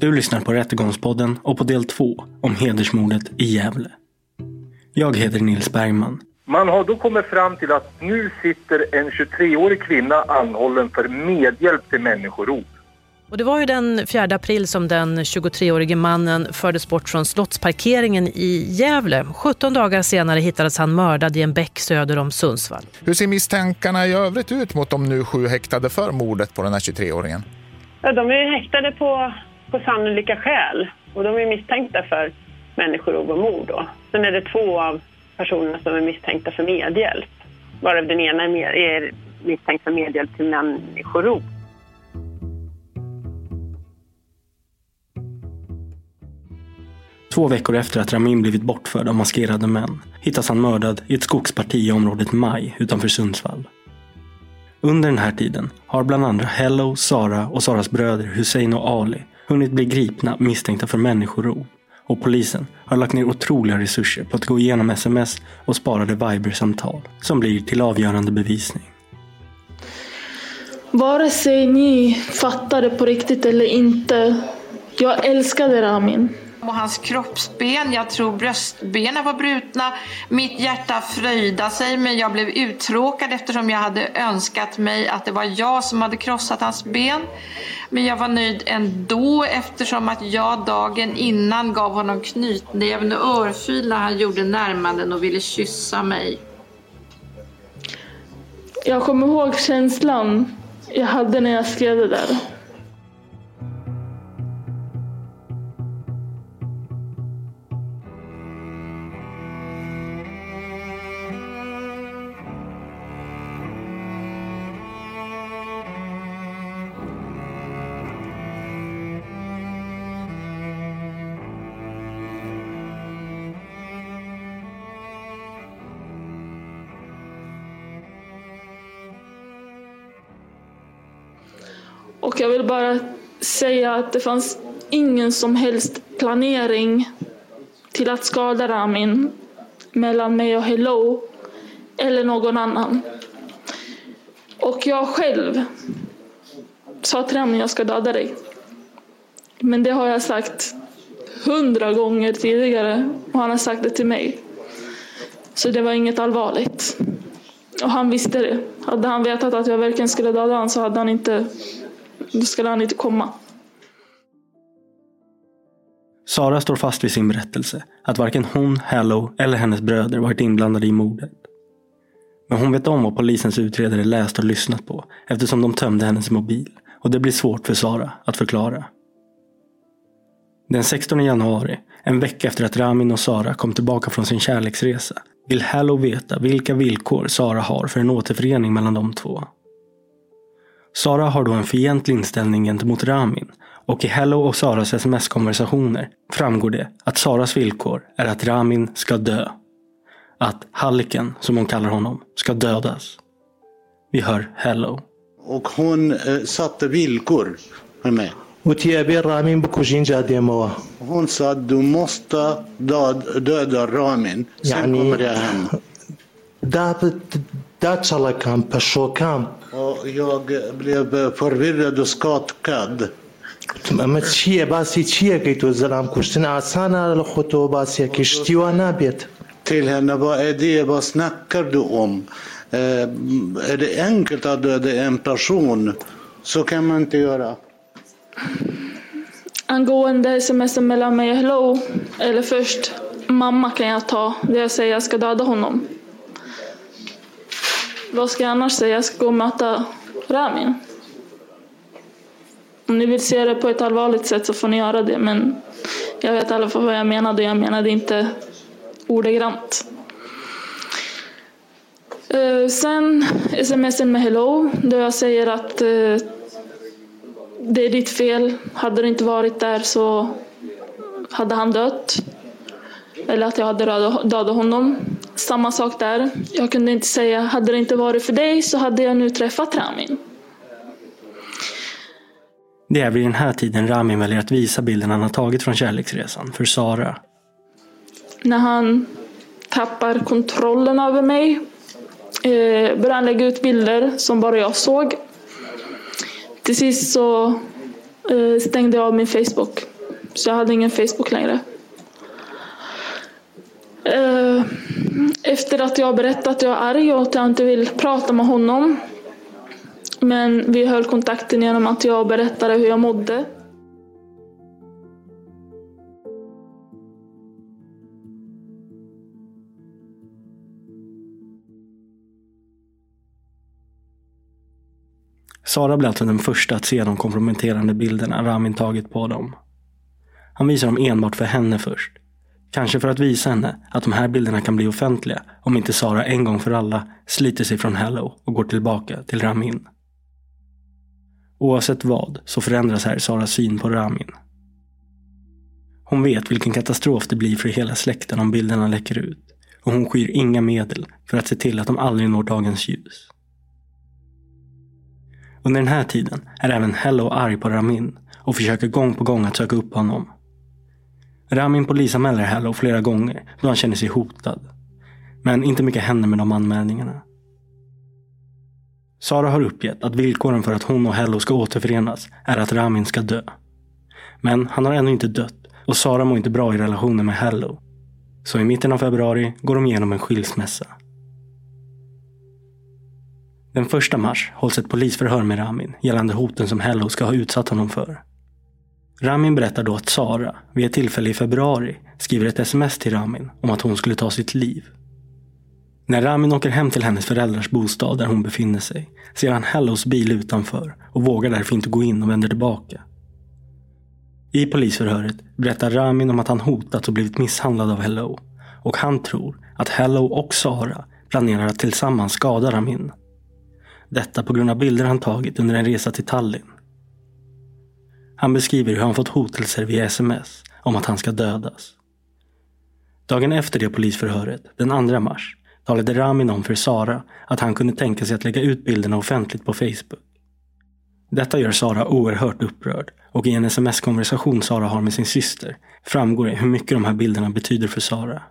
Du lyssnar på Rättegångspodden och på del två om hedersmordet i Gävle. Jag heter Nils Bergman. Man har då kommit fram till att nu sitter en 23-årig kvinna anhållen för medhjälp till människorov. Och det var ju den 4 april som den 23-årige mannen fördes bort från slottsparkeringen i Gävle. 17 dagar senare hittades han mördad i en bäck söder om Sundsvall. Hur ser misstankarna i övrigt ut mot de nu sju häktade för mordet på den här 23-åringen? Ja, de är häktade på, på sannolika skäl och de är misstänkta för människorov och mord. Då. Sen är det två av personerna som är misstänkta för medhjälp. Varav den ena är, med, är misstänkt för medhjälp till människorov. Två veckor efter att Ramin blivit bortförd av maskerade män hittas han mördad i ett skogsparti i området Maj utanför Sundsvall. Under den här tiden har bland andra Hello, Sara och Saras bröder Hussein och Ali hunnit bli gripna misstänkta för människorov. Och polisen har lagt ner otroliga resurser på att gå igenom sms och sparade Viber-samtal som blir till avgörande bevisning. Vare sig ni fattade på riktigt eller inte, jag älskade Ramin. Och hans kroppsben, jag tror bröstbenen var brutna. Mitt hjärta fröjda sig men jag blev uttråkad eftersom jag hade önskat mig att det var jag som hade krossat hans ben. Men jag var nöjd ändå eftersom att jag dagen innan gav honom knytnäven och örfil när han gjorde närmanden och ville kyssa mig. Jag kommer ihåg känslan jag hade när jag skrev det där. Och jag vill bara säga att det fanns ingen som helst planering till att skada Ramin mellan mig och Hello eller någon annan. Och jag själv sa till Ramin jag ska döda dig. Men det har jag sagt hundra gånger tidigare och han har sagt det till mig. Så det var inget allvarligt. Och han visste det. Hade han vetat att jag verkligen skulle döda honom så hade han inte då skulle han inte komma. Sara står fast vid sin berättelse att varken hon, Hallow eller hennes bröder varit inblandade i mordet. Men hon vet om vad polisens utredare läst och lyssnat på eftersom de tömde hennes mobil och det blir svårt för Sara att förklara. Den 16 januari, en vecka efter att Ramin och Sara kom tillbaka från sin kärleksresa, vill Hallow veta vilka villkor Sara har för en återförening mellan de två. Sara har då en fientlig inställning gentemot Ramin och i Hello och Saras sms-konversationer framgår det att Saras villkor är att Ramin ska dö. att Halliken, som hon kallar honom, ska dödas. Vi hör Hello. Och hon eh, satte villkor med mig. Hon sa att du måste döda, döda Ramin. Sen kommer jag hem Och jag blev förvirrad och skakad. اما چیه باسی چیه که تو زلام کشتن آسانه لخو تو باسی کشتیوان نبید Till henne, vad är det? Vad snackar du om? Eh, är det enkelt att döda en person? Så kan man inte göra. Angående smsen mellan mig och Hello, eller först, mamma kan jag ta. Det jag säger jag ska döda honom. Vad ska jag annars säga? Jag ska gå och möta Ramin. Om ni vill se det på ett allvarligt sätt så får ni göra det. Men jag vet i alla fall vad jag menade. Jag menade inte ordagrant. Eh, sen smsen med Hello, där jag säger att eh, det är ditt fel. Hade du inte varit där så hade han dött. Eller att jag hade dödat honom. Samma sak där. Jag kunde inte säga, hade det inte varit för dig så hade jag nu träffat Ramin. Det är vid den här tiden Ramin väljer att visa bilden han har tagit från kärleksresan för Sara. När han tappar kontrollen över mig. Eh, börjar han lägga ut bilder som bara jag såg. Till sist så eh, stängde jag av min Facebook. Så jag hade ingen Facebook längre. Eh, efter att jag berättat att jag är arg och att jag inte vill prata med honom. Men vi höll kontakten genom att jag berättade hur jag mådde. Sara blir alltså den första att se de komprometterande bilderna Ramin tagit på dem. Han visar dem enbart för henne först. Kanske för att visa henne att de här bilderna kan bli offentliga om inte Sara en gång för alla sliter sig från Hello och går tillbaka till Ramin. Oavsett vad så förändras här Saras syn på Ramin. Hon vet vilken katastrof det blir för hela släkten om bilderna läcker ut och hon skyr inga medel för att se till att de aldrig når dagens ljus. Under den här tiden är även Hello arg på Ramin och försöker gång på gång att söka upp honom. Ramin polisanmäler Hello flera gånger då han känner sig hotad. Men inte mycket händer med de anmälningarna. Sara har uppgett att villkoren för att hon och Hello ska återförenas är att Ramin ska dö. Men han har ännu inte dött och Sara mår inte bra i relationen med Hello. Så i mitten av februari går de igenom en skilsmässa. Den första mars hålls ett polisförhör med Ramin gällande hoten som Hello ska ha utsatt honom för. Ramin berättar då att Sara, vid ett tillfälle i februari, skriver ett sms till Ramin om att hon skulle ta sitt liv. När Ramin åker hem till hennes föräldrars bostad där hon befinner sig ser han Hellos bil utanför och vågar därför inte gå in och vänder tillbaka. I polisförhöret berättar Ramin om att han hotats och blivit misshandlad av Hello och han tror att Hello och Sara planerar att tillsammans skada Ramin. Detta på grund av bilder han tagit under en resa till Tallinn. Han beskriver hur han fått hotelser via sms om att han ska dödas. Dagen efter det polisförhöret, den 2 mars, talade Ramin om för Sara att han kunde tänka sig att lägga ut bilderna offentligt på Facebook. Detta gör Sara oerhört upprörd och i en sms-konversation Sara har med sin syster framgår det hur mycket de här bilderna betyder för Sara.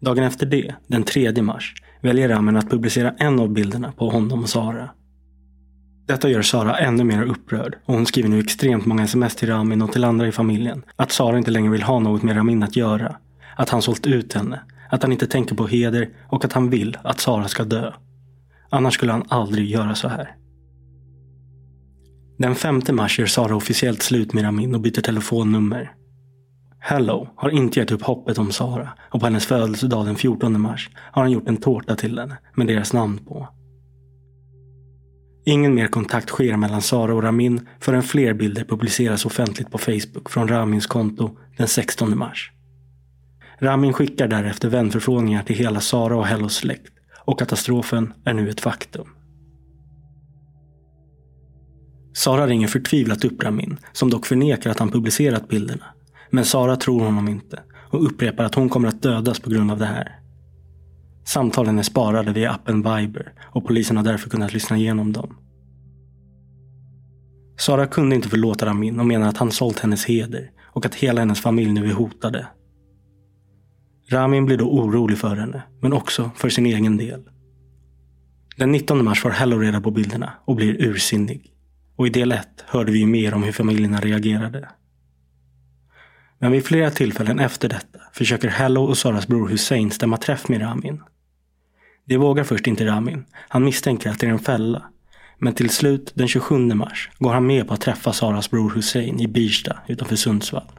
Dagen efter det, den 3 mars, väljer Ramin att publicera en av bilderna på honom och Sara. Detta gör Sara ännu mer upprörd och hon skriver nu extremt många sms till Ramin och till andra i familjen att Sara inte längre vill ha något med Ramin att göra. Att han sålt ut henne, att han inte tänker på heder och att han vill att Sara ska dö. Annars skulle han aldrig göra så här. Den 5 mars gör Sara officiellt slut med Ramin och byter telefonnummer. Hello har inte gett upp hoppet om Sara och på hennes födelsedag den 14 mars har han gjort en tårta till henne med deras namn på. Ingen mer kontakt sker mellan Sara och Ramin förrän fler bilder publiceras offentligt på Facebook från Ramins konto den 16 mars. Ramin skickar därefter vänförfrågningar till hela Sara och Hellos släkt och katastrofen är nu ett faktum. Sara ringer förtvivlat upp Ramin, som dock förnekar att han publicerat bilderna. Men Sara tror honom inte och upprepar att hon kommer att dödas på grund av det här. Samtalen är sparade via appen Viber och polisen har därför kunnat lyssna igenom dem. Sara kunde inte förlåta Ramin och menar att han sålt hennes heder och att hela hennes familj nu är hotade. Ramin blir då orolig för henne, men också för sin egen del. Den 19 mars får Hello reda på bilderna och blir ursinnig. Och i del 1 hörde vi mer om hur familjerna reagerade. Men vid flera tillfällen efter detta försöker Hello och Saras bror Hussein stämma träff med Ramin. Det vågar först inte Ramin. Han misstänker att det är en fälla. Men till slut, den 27 mars, går han med på att träffa Saras bror Hussein i Birsta utanför Sundsvall.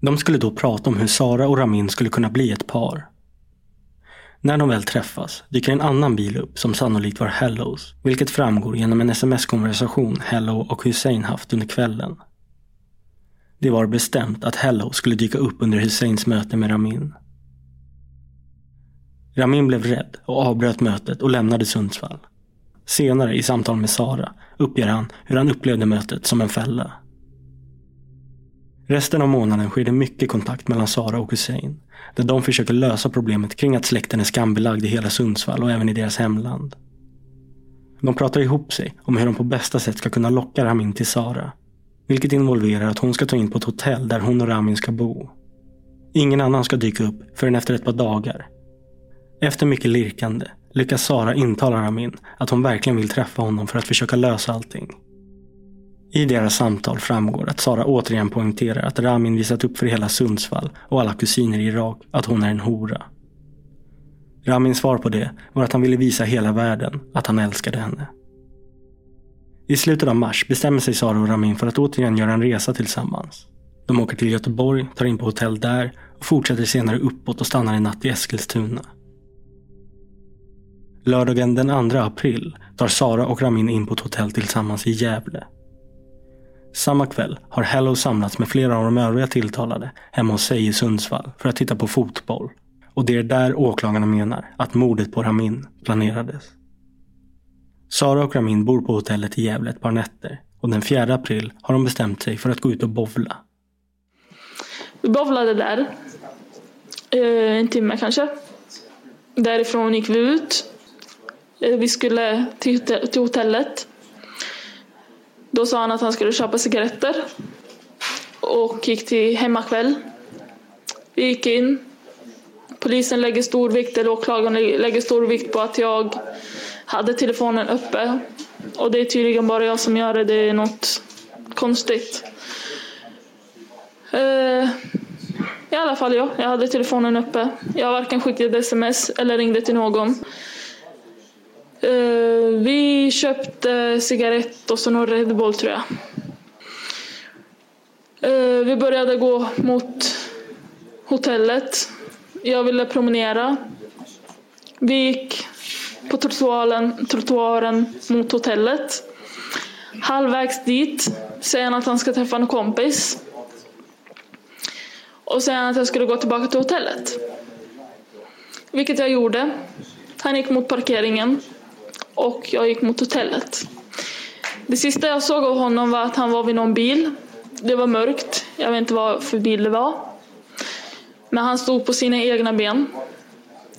De skulle då prata om hur Sara och Ramin skulle kunna bli ett par. När de väl träffas dyker en annan bil upp som sannolikt var Hellos, vilket framgår genom en sms-konversation Hello och Hussein haft under kvällen. Det var bestämt att Hello skulle dyka upp under Husseins möte med Ramin. Ramin blev rädd och avbröt mötet och lämnade Sundsvall. Senare i samtal med Sara uppger han hur han upplevde mötet som en fälla. Resten av månaden sker det mycket kontakt mellan Sara och Hussein. Där de försöker lösa problemet kring att släkten är skambelagd i hela Sundsvall och även i deras hemland. De pratar ihop sig om hur de på bästa sätt ska kunna locka Ramin till Sara. Vilket involverar att hon ska ta in på ett hotell där hon och Ramin ska bo. Ingen annan ska dyka upp förrän efter ett par dagar. Efter mycket lirkande lyckas Sara intala Ramin att hon verkligen vill träffa honom för att försöka lösa allting. I deras samtal framgår att Sara återigen poängterar att Ramin visat upp för hela Sundsvall och alla kusiner i Irak att hon är en hora. Ramins svar på det var att han ville visa hela världen att han älskade henne. I slutet av mars bestämmer sig Sara och Ramin för att återigen göra en resa tillsammans. De åker till Göteborg, tar in på hotell där och fortsätter senare uppåt och stannar en natt i Eskilstuna. Lördagen den 2 april tar Sara och Ramin in på ett hotell tillsammans i Gävle. Samma kväll har Hello samlats med flera av de övriga tilltalade hemma hos sig i Sundsvall för att titta på fotboll. Och det är där åklagarna menar att mordet på Ramin planerades. Sara och Ramin bor på hotellet i Gävle ett par nätter och den 4 april har de bestämt sig för att gå ut och bovla. Vi bovlade där. Eh, en timme kanske. Därifrån gick vi ut. Eh, vi skulle till, till hotellet. Då sa han att han skulle köpa cigaretter och gick till hemmakväll. Vi gick in. Polisen lägger stor vikt, eller åklagaren lägger stor vikt på att jag hade telefonen uppe. Och det är tydligen bara jag som gör det. Det är något konstigt. Uh, I alla fall ja, jag hade telefonen uppe. Jag varken skickade sms eller ringde till någon. Uh, vi köpte cigarett och så någon Red Bull tror jag. Uh, vi började gå mot hotellet. Jag ville promenera. Vi gick på trottoaren, trottoaren mot hotellet. Halvvägs dit säger han att han ska träffa en kompis. Och säger att jag skulle gå tillbaka till hotellet. Vilket jag gjorde. Han gick mot parkeringen och jag gick mot hotellet. Det sista jag såg av honom var att han var vid någon bil. Det var mörkt. Jag vet inte vad för bil det var. Men han stod på sina egna ben.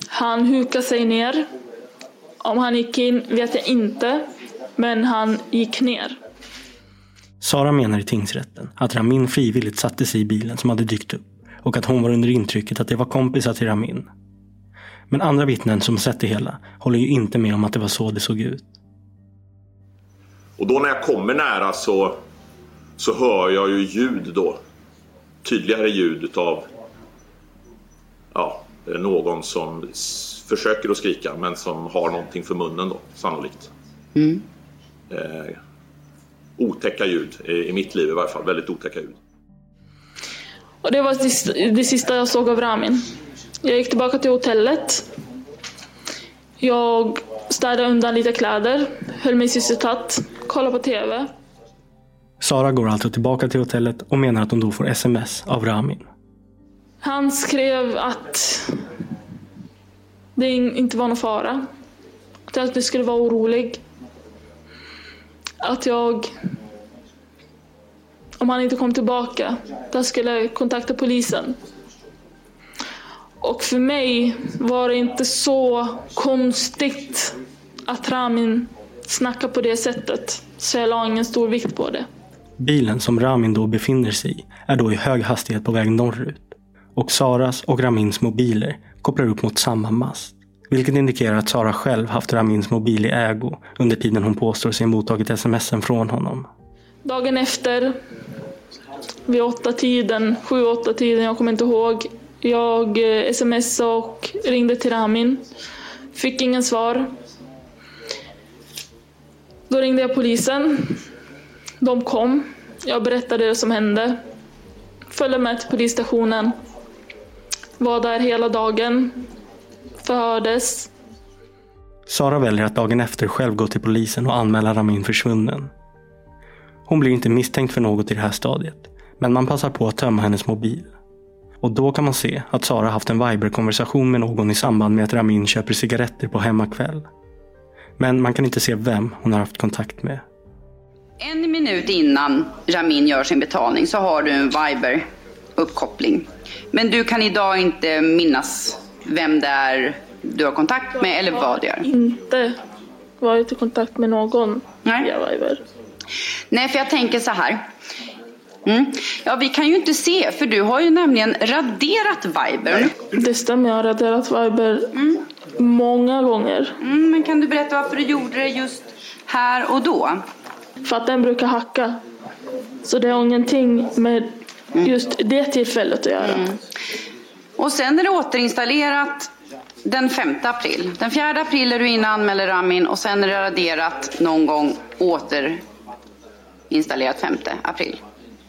Han hukade sig ner. Om han gick in vet jag inte. Men han gick ner. Sara menar i tingsrätten att Ramin frivilligt satte sig i bilen som hade dykt upp och att hon var under intrycket att det var kompisar till Ramin. Men andra vittnen som sett det hela håller ju inte med om att det var så det såg ut. Och då när jag kommer nära så, så hör jag ju ljud då. Tydligare ljud utav ja, någon som försöker att skrika men som har någonting för munnen då, sannolikt. Mm. Eh, otäcka ljud, i mitt liv i varje fall. Väldigt otäcka ljud. Och det var det sista jag såg av Ramin. Jag gick tillbaka till hotellet. Jag städade undan lite kläder, höll mig sysselsatt, kollade på TV. Sara går alltså tillbaka till hotellet och menar att hon då får sms av Ramin. Han skrev att det inte var någon fara. Att jag inte skulle vara orolig. Att jag, om han inte kom tillbaka, att jag skulle kontakta polisen. Och för mig var det inte så konstigt att Ramin snackade på det sättet. Så jag la ingen stor vikt på det. Bilen som Ramin då befinner sig i är då i hög hastighet på väg norrut. Och Saras och Ramins mobiler kopplar upp mot samma mast. Vilket indikerar att Sara själv haft Ramins mobil i ägo under tiden hon påstår sig mottagit smsen från honom. Dagen efter, vid åtta tiden, sju, åtta tiden, jag kommer inte ihåg. Jag eh, smsade och ringde till Ramin. Fick ingen svar. Då ringde jag polisen. De kom. Jag berättade det som hände. Följde med till polisstationen. Var där hela dagen. Förhördes. Sara väljer att dagen efter själv gå till polisen och anmäla Ramin försvunnen. Hon blir inte misstänkt för något i det här stadiet. Men man passar på att tömma hennes mobil. Och då kan man se att Sara haft en Viber-konversation med någon i samband med att Ramin köper cigaretter på hemmakväll. Men man kan inte se vem hon har haft kontakt med. En minut innan Ramin gör sin betalning så har du en Viber-uppkoppling. Men du kan idag inte minnas vem det är du har kontakt med eller vad du gör? Inte varit i kontakt med någon Nej. via Viber. Nej, för jag tänker så här. Mm. Ja, vi kan ju inte se, för du har ju nämligen raderat Viber. Det stämmer, jag har raderat Viber många gånger. Mm, men kan du berätta varför du gjorde det just här och då? För att den brukar hacka. Så det har ingenting med just det tillfället att göra. Och sen är det återinstallerat den 5 april. Den 4 april är du inne och anmäler Ramin och sen är det raderat någon gång återinstallerat 5 april.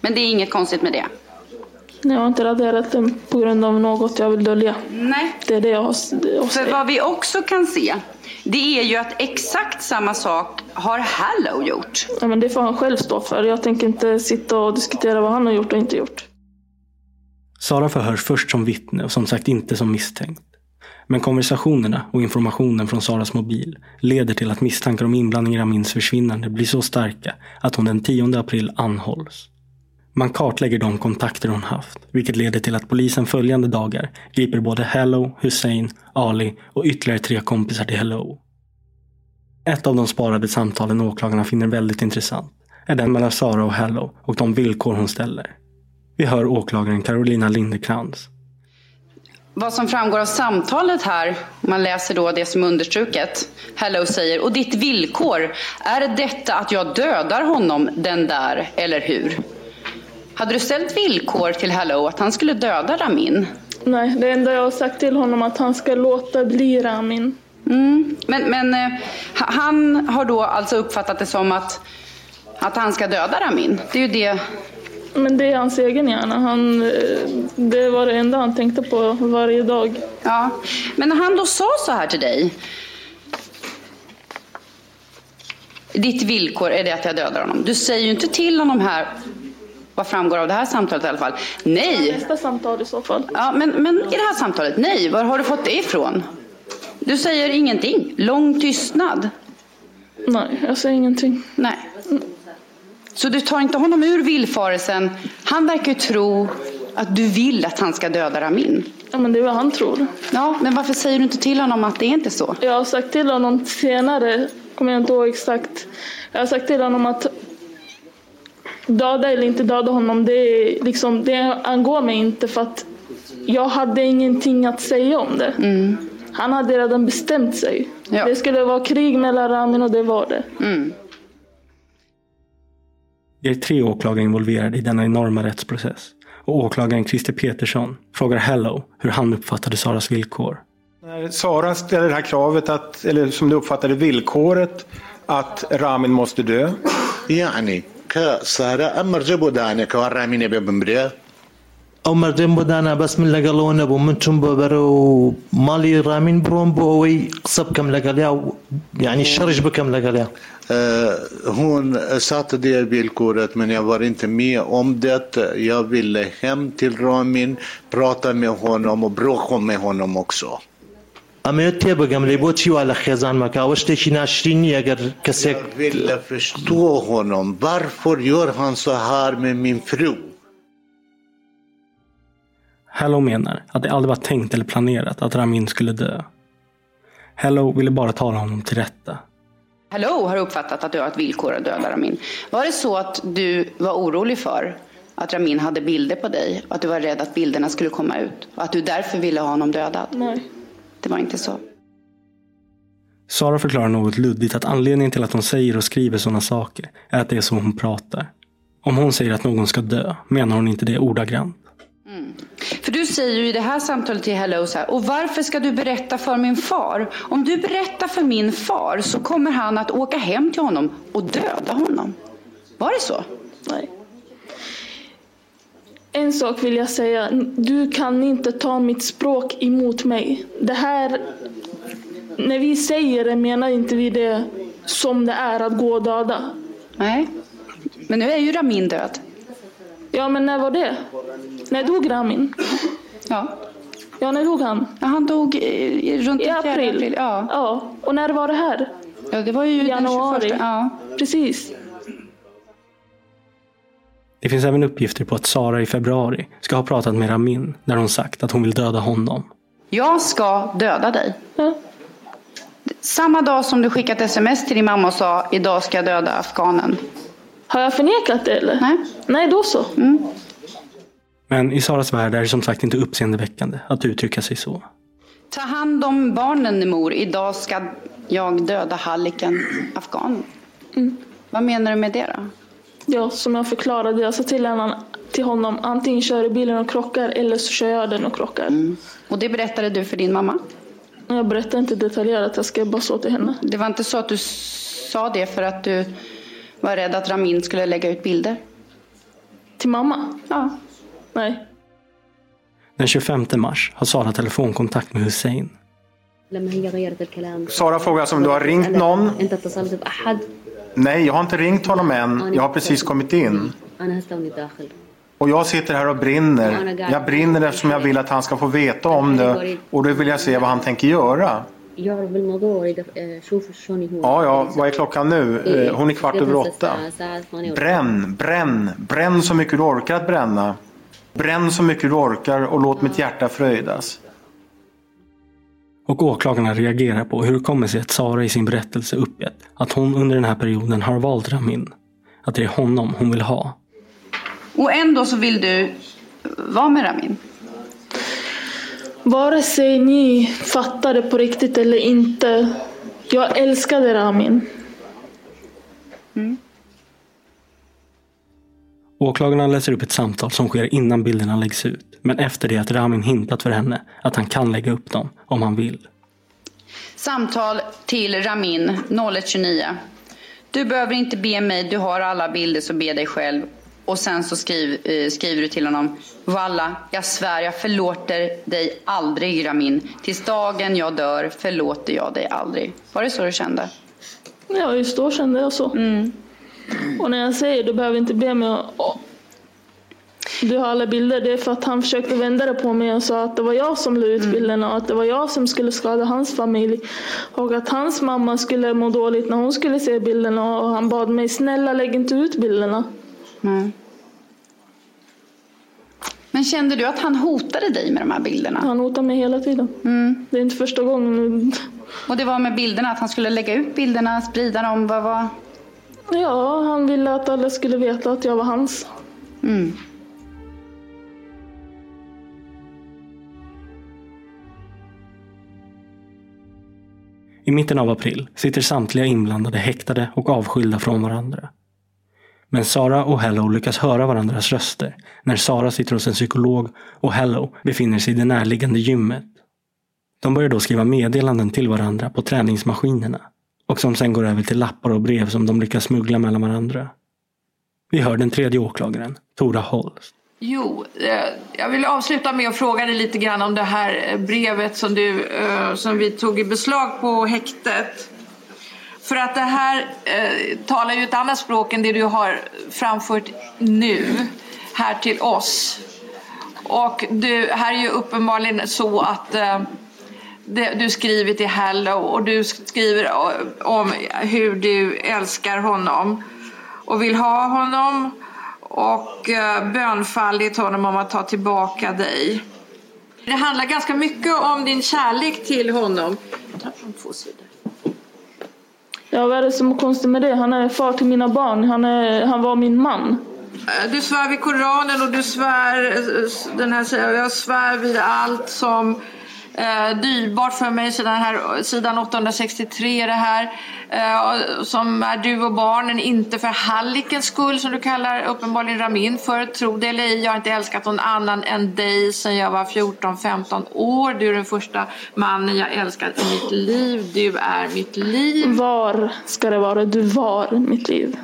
Men det är inget konstigt med det. Jag har inte raderat den på grund av något jag vill dölja. Nej. Det är det jag har det jag För vad vi också kan se, det är ju att exakt samma sak har Hallow gjort. Ja, men det får han själv stå för. Jag tänker inte sitta och diskutera vad han har gjort och inte gjort. Sara förhörs först som vittne och som sagt inte som misstänkt. Men konversationerna och informationen från Saras mobil leder till att misstankar om inblandning i Ramins försvinnande blir så starka att hon den 10 april anhålls. Man kartlägger de kontakter hon haft, vilket leder till att polisen följande dagar griper både Hello, Hussein, Ali och ytterligare tre kompisar till Hello. Ett av de sparade samtalen åklagarna finner väldigt intressant är den mellan Sara och Hello och de villkor hon ställer. Vi hör åklagaren Carolina Lindekrans. Vad som framgår av samtalet här, man läser då det som är understruket. Hello säger, och ditt villkor, är detta att jag dödar honom, den där, eller hur? Hade du ställt villkor till Hello att han skulle döda Ramin? Nej, det enda jag har sagt till honom är att han ska låta bli Ramin. Mm. Men, men eh, ha- han har då alltså uppfattat det som att, att han ska döda Ramin? Det är ju det. Men det är hans egen hjärna. Han, eh, det var det enda han tänkte på varje dag. Ja, men när han då sa så här till dig. Ditt villkor är det att jag dödar honom. Du säger ju inte till honom här, vad framgår av det här samtalet i alla fall. Nej! Nästa samtal i så fall. Ja, men, men i det här samtalet, nej, var har du fått det ifrån? Du säger ingenting. Lång tystnad. Nej, jag säger ingenting. Nej. Så du tar inte honom ur villfarelsen. Han verkar ju tro att du vill att han ska döda Ramin. Ja, men det är vad han tror. Ja, men varför säger du inte till honom att det är inte så? Jag har sagt till honom senare, kommer jag inte ihåg exakt. Jag har sagt till honom att döda eller inte döda honom, det, är liksom, det angår mig inte för att jag hade ingenting att säga om det. Han hade redan bestämt sig. Det skulle vara krig mellan Ramin och det var det. Det är tre åklagare involverade i denna enorma rättsprocess. Och åklagaren Christer Petersson frågar Hello hur han uppfattade Saras villkor. När Sara ställer det här kravet, att, eller som du uppfattade villkoret, att Ramin måste dö. يعني کە سارە ئەم مەرجە بۆ دانێکەوە رامینه بێ بمرێ ئەو مەردەم بۆدانا بەس من و نەبوو. من چون بۆ بەرە و ماڵی ڕامین بڕۆم بۆ ئەوەی قسە بکەم لەگەڵیا و یعنی شەڕش بکەم لەگەڵیا. هون ساتە دێ بێلکورت منێوەڕینتە میە ئۆم دێت یاوی لە هەم تیلڕامین پراتە مێهۆنۆم و برۆخۆم مێهۆنۆمۆکسۆ. ئەمەوێت تێبگەم لێ بۆچی وا لە خێزان مەکاوە شتێکی ناشرینی ئەگەر کەسێک Jag ville förstå honom. Varför gör han så här med min fru? Hello menar att det aldrig var tänkt eller planerat att Ramin skulle dö. Hello ville bara tala honom till rätta. Hello har uppfattat att du har ett villkor att döda Ramin. Var det så att du var orolig för att Ramin hade bilder på dig och att du var rädd att bilderna skulle komma ut och att du därför ville ha honom dödad? Nej. Det var inte så. Sara förklarar något luddigt att anledningen till att hon säger och skriver sådana saker är att det är så hon pratar. Om hon säger att någon ska dö menar hon inte det ordagrant. För du säger ju i det här samtalet till Hello så här, och varför ska du berätta för min far? Om du berättar för min far så kommer han att åka hem till honom och döda honom. Var det så? Nej. En sak vill jag säga. Du kan inte ta mitt språk emot mig. Det här, när vi säger det menar inte vi det som det är att gå och döda. Nej, men nu är ju Ramin död. Ja, men när var det? När dog Ramin? Ja. Ja, när dog han? Ja, han dog i, runt I den april. april, ja. ja. Och när var det här? Ja, det var ju den Januari. 21. Ja. Precis. Det finns även uppgifter på att Sara i februari ska ha pratat med Ramin där hon sagt att hon vill döda honom. Jag ska döda dig. Samma dag som du skickat sms till din mamma och sa idag ska jag döda afghanen. Har jag förnekat det eller? Nej. Nej, då så. Men i Saras värld är det som sagt inte uppseendeväckande att uttrycka sig så. Ta hand om barnen mor. Idag ska jag döda halliken afghanen. Vad menar du med det då? Ja, som jag förklarade, jag alltså, sa till honom, till honom antingen kör du bilen och krockar eller så kör jag den och krockar. Mm. Och det berättade du för din mamma? Jag berättade inte detaljerat, jag skrev bara så till henne. Det var inte så att du sa det för att du var rädd att Ramin skulle lägga ut bilder? Till mamma? Ja. Nej. Den 25 mars har Sara telefonkontakt med Hussein. Sara frågar om du har ringt någon. Nej, jag har inte ringt honom än. Jag har precis kommit in. Och jag sitter här och brinner. Jag brinner eftersom jag vill att han ska få veta om det och då vill jag se vad han tänker göra. Ja, ja, vad är klockan nu? Eh, hon är kvart över åtta. Bränn, bränn, bränn så mycket du orkar att bränna. Bränn så mycket du orkar och låt mitt hjärta fröjdas. Och åklagarna reagerar på hur det kommer sig att Sara i sin berättelse uppgett att hon under den här perioden har valt Ramin. Att det är honom hon vill ha. Och ändå så vill du vara med Ramin? Vare sig ni fattar det på riktigt eller inte. Jag älskade Ramin. Åklagarna läser upp ett samtal som sker innan bilderna läggs ut. Men efter det att Ramin hintat för henne att han kan lägga upp dem om han vill. Samtal till Ramin 0129. Du behöver inte be mig, du har alla bilder så be dig själv. Och sen så skriv, eh, skriver du till honom. Valla, jag svär jag förlåter dig aldrig Ramin. Tills dagen jag dör förlåter jag dig aldrig. Var det så du kände? Ja, just då kände jag så. Och när jag säger du behöver inte be mig att du har alla bilder, det är för att han försökte vända det på mig och sa att det var jag som la ut bilderna och att det var jag som skulle skada hans familj. Och att hans mamma skulle må dåligt när hon skulle se bilderna och han bad mig snälla lägg inte ut bilderna. Men kände du att han hotade dig med de här bilderna? Han hotade mig hela tiden. Det är inte första gången. Och det var med bilderna, att han skulle lägga ut bilderna, sprida dem, vad var... Ja, han ville att alla skulle veta att jag var hans. Mm. I mitten av april sitter samtliga inblandade häktade och avskilda från varandra. Men Sara och Hello lyckas höra varandras röster när Sara sitter hos en psykolog och Hello befinner sig i det närliggande gymmet. De börjar då skriva meddelanden till varandra på träningsmaskinerna och som sen går över till lappar och brev som de lyckas smuggla mellan varandra. Vi hör den tredje åklagaren, Tora Holst. Jo, eh, jag vill avsluta med att fråga dig lite grann om det här brevet som, du, eh, som vi tog i beslag på häktet. För att det här eh, talar ju ett annat språk än det du har framfört nu här till oss. Och du, här är ju uppenbarligen så att eh, du skriver till Hello och du skriver om hur du älskar honom och vill ha honom och eh, bönfallit honom om att ta tillbaka dig. Det handlar ganska mycket om din kärlek till honom. Ja, vad är det som är konstigt med det? Han är far till mina barn. Han, är, han var min man. Eh, Du svär vid Koranen och du svär, eh, den här jag svär vid allt som eh, dyrbart för mig, sidan, här, sidan 863 det här, eh, som är du och barnen, inte för hallikens skull som du kallar uppenbarligen Ramin för, tro det eller ej, jag har inte älskat någon annan än dig sedan jag var 14-15 år, du är den första mannen jag älskat i mitt liv, du är mitt liv. Var ska det vara? Du var mitt liv.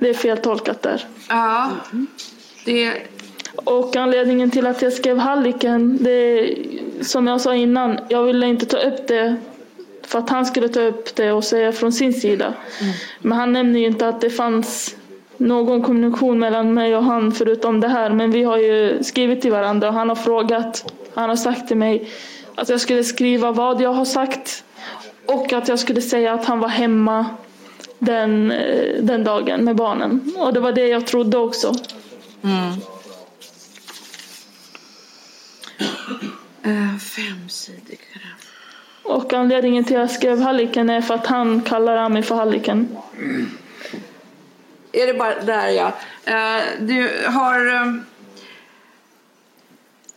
Det är fel tolkat där. Ja, det... Och anledningen till att jag skrev Halliken, det är som jag sa innan, jag ville inte ta upp det för att han skulle ta upp det och säga från sin sida. Men han nämnde ju inte att det fanns någon kommunikation mellan mig och han förutom det här. Men vi har ju skrivit till varandra och han har frågat, han har sagt till mig att jag skulle skriva vad jag har sagt och att jag skulle säga att han var hemma den, eh, den dagen med barnen. Och det var det jag trodde också. Mm. Uh, femsidig Och anledningen till att jag skrev Halliken är för att han kallar Ami för Halliken. Är det bara där ja. Eh, Du har, eh,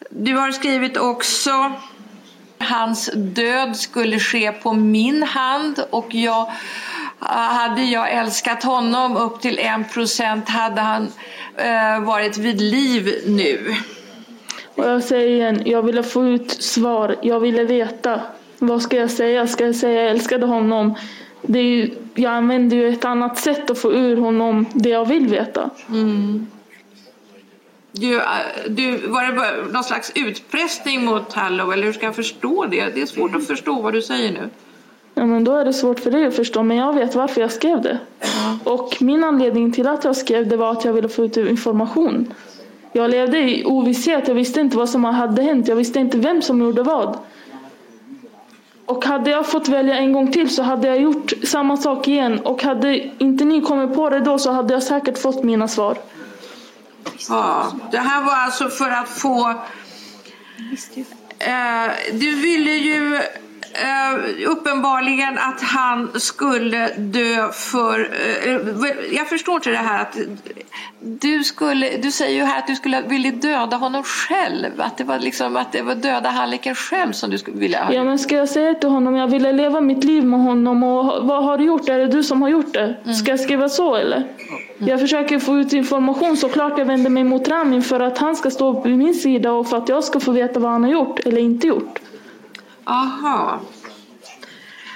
du har skrivit också Hans död skulle ske på min hand och jag, hade jag älskat honom upp till en procent hade han eh, varit vid liv nu. Och jag säger igen, jag ville få ut svar. Jag ville veta. Vad ska jag säga? Ska jag säga jag älskade honom? Det är ju, jag använder ju ett annat sätt att få ur honom det jag vill veta. Mm. Du, eh, du, var det någon slags utpressning mot Hallow eller hur ska jag förstå det? Det är svårt att förstå vad du säger nu. Ja, men då är det svårt för dig att förstå, men jag vet varför jag skrev det. Och min anledning till att jag skrev det var att jag ville få ut information. Jag levde i ovisshet, jag visste inte vad som hade hänt, jag visste inte vem som gjorde vad. Och hade jag fått välja en gång till så hade jag gjort samma sak igen. Och hade inte ni kommit på det då så hade jag säkert fått mina svar. Ja, det här var alltså för att få... Eh, du ville ju eh, uppenbarligen att han skulle dö för... Eh, jag förstår inte det här att du skulle... Du säger ju här att du skulle vilja döda honom själv. Att det var liksom att det var döda Halliken själv som du skulle vilja... Ja men ska jag säga till honom, jag ville leva mitt liv med honom och vad har du gjort? Är det du som har gjort det? Ska jag skriva så eller? Jag försöker få ut information, såklart jag vänder mig mot Ramin för att han ska stå på min sida och för att jag ska få veta vad han har gjort eller inte gjort. Aha.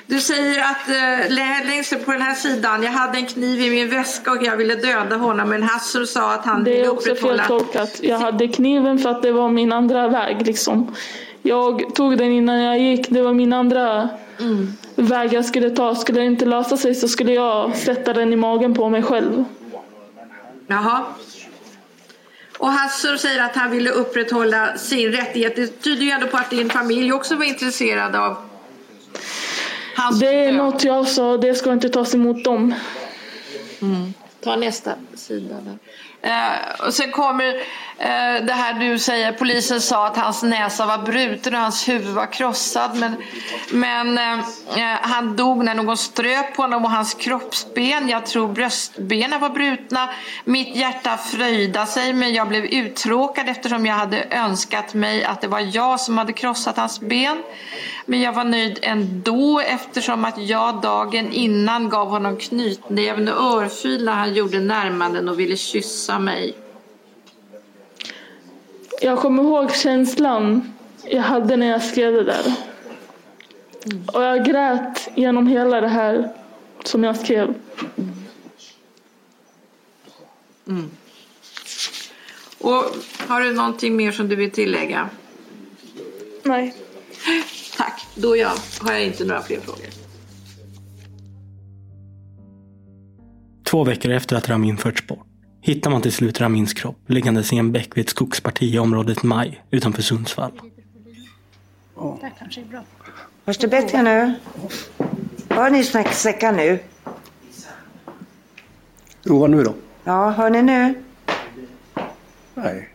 Du säger att eh, längst på den här sidan, jag hade en kniv i min väska och jag ville döda honom men Hassel sa att han Det ville är också fel upprätthålla... tolkat. Jag hade kniven för att det var min andra väg liksom. Jag tog den innan jag gick, det var min andra väg jag skulle ta. Skulle det inte lösa sig så skulle jag sätta den i magen på mig själv. Jaha. Och Hassel säger att han ville upprätthålla sin rättighet. Det tyder ju ändå på att din familj också var intresserad av hans Det är något jag sa, det ska inte tas emot dem. Mm. Ta nästa sida där. Eh, och sen kommer Eh, det här du säger, polisen sa att hans näsa var bruten och hans huvud var krossad. Men, men eh, eh, han dog när någon ströp på honom och hans kroppsben, jag tror bröstbenen var brutna. Mitt hjärta fröjda sig men jag blev uttråkad eftersom jag hade önskat mig att det var jag som hade krossat hans ben. Men jag var nöjd ändå eftersom att jag dagen innan gav honom knytnäven och örfil när han gjorde närmanden och ville kyssa mig. Jag kommer ihåg känslan jag hade när jag skrev det där. Och jag grät genom hela det här som jag skrev. Mm. Och har du någonting mer som du vill tillägga? Nej. Tack, då jag, har jag inte några fler frågor. Två veckor efter att Ramin förts bort hittar man till slut Ramins kropp liggandes i en bäck vid ett skogsparti i området Maj utanför Sundsvall. Det kanske är bra. Hörs det bättre nu? Hör ni snäcksäckar nu? Prova nu då. Ja, hör ni nu? Nej.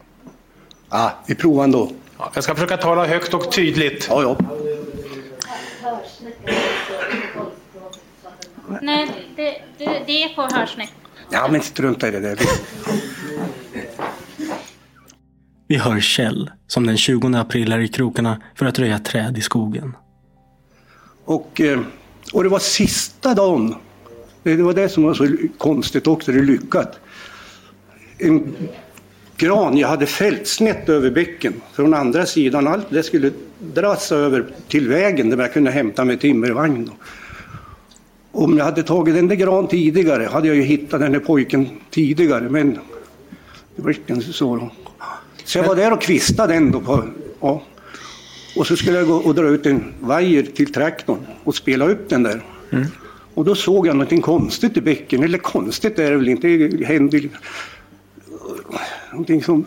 Ah, vi provar ändå. Ja, jag ska försöka tala högt och tydligt. Ja, ja. Nej, det, det, det är på hörsnäck. Ja, men strunta i det där. Vi hör Kjell som den 20 april är i krokarna för att röja träd i skogen. Och, eh, och det var sista dagen. Det var det som var så konstigt också, det lyckat. En gran jag hade fällt snett över bäcken från andra sidan. Allt det skulle dras över till vägen där jag kunde hämta med timmervagn. Om jag hade tagit den där gran tidigare hade jag ju hittat den där pojken tidigare men det blev inte så. Då. Så jag var där och kvistade den då. På, ja. Och så skulle jag gå och dra ut en vajer till traktorn och spela upp den där. Mm. Och då såg jag någonting konstigt i bäcken. Eller konstigt är det väl inte. Det hände någonting som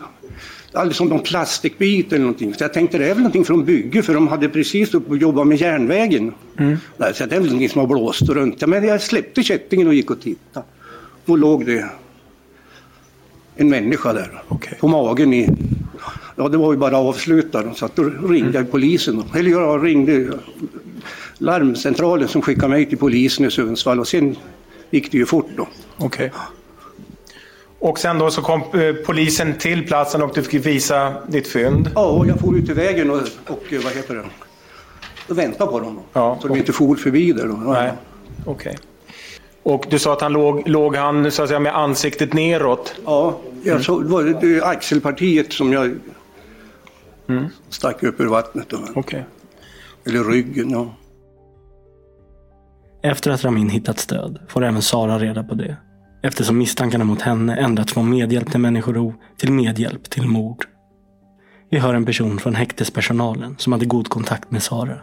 alldeles som någon plastikbit eller någonting. Så jag tänkte det är väl någonting från bygge för de hade precis upp och jobbat med järnvägen. Mm. Så det är väl någonting som har blåst runt. Men jag släppte kättingen och gick och tittade. Då låg det en människa där. På magen i... Ja, det var ju bara avslutat. Så att då ringde jag polisen. Eller jag ringde larmcentralen som skickade mig till polisen i Sundsvall och sen gick det ju fort då. Okej. Och sen då så kom eh, polisen till platsen och du fick visa ditt fynd. Ja, och jag for ut i vägen och, och eh, vad heter det? Och väntade på dem. Ja, så de inte for förbi där då. Ja. Nej, okej. Och du sa att han låg, låg han så att säga med ansiktet neråt? Ja, jag såg, det var det axelpartiet som jag Mm. stack upp ur vattnet. Då. Okej. Eller ryggen, ja. Efter att Ramin hittat stöd får även Sara reda på det. Eftersom misstankarna mot henne ändrats från medhjälp till människorov till medhjälp till mord. Vi hör en person från häktespersonalen som hade god kontakt med Sara.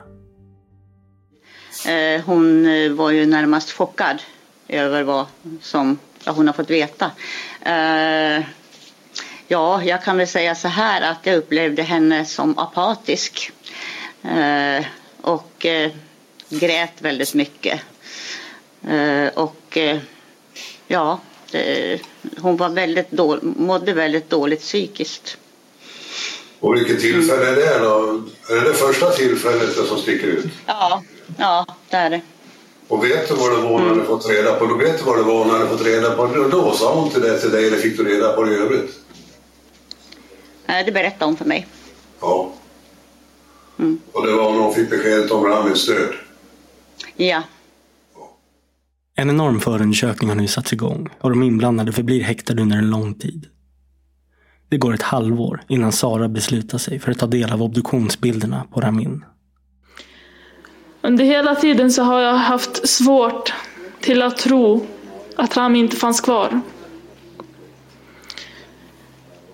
Eh, hon eh, var ju närmast chockad över vad som hon har fått veta. Eh, ja, jag kan väl säga så här att jag upplevde henne som apatisk. Och grät väldigt mycket. Och ja, det, hon var väldigt dålig, mådde väldigt dåligt psykiskt. Och vilket tillfälle är det då? Är det det första tillfället som sticker ut? Ja, ja, det är det. Och vet du vad det var när du Mm. fått reda på? Då vet du vad det var när du fått reda på det. Då sa hon till det till dig eller fick du reda på det i övrigt? Eh, Det berättade hon för mig. Ja. Och det var när hon fick beskedet om Ramins död. Ja. En enorm förundersökning har nu satts igång och de inblandade förblir häktade under en lång tid. Det går ett halvår innan Sara beslutar sig för att ta del av obduktionsbilderna på Ramin. Under hela tiden så har jag haft svårt till att tro att Rami inte fanns kvar.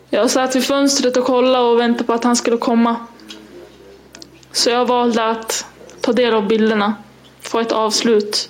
Jag satt vid fönstret och kollade och väntade på att han skulle komma. Så jag valde att ta del av bilderna, få ett avslut.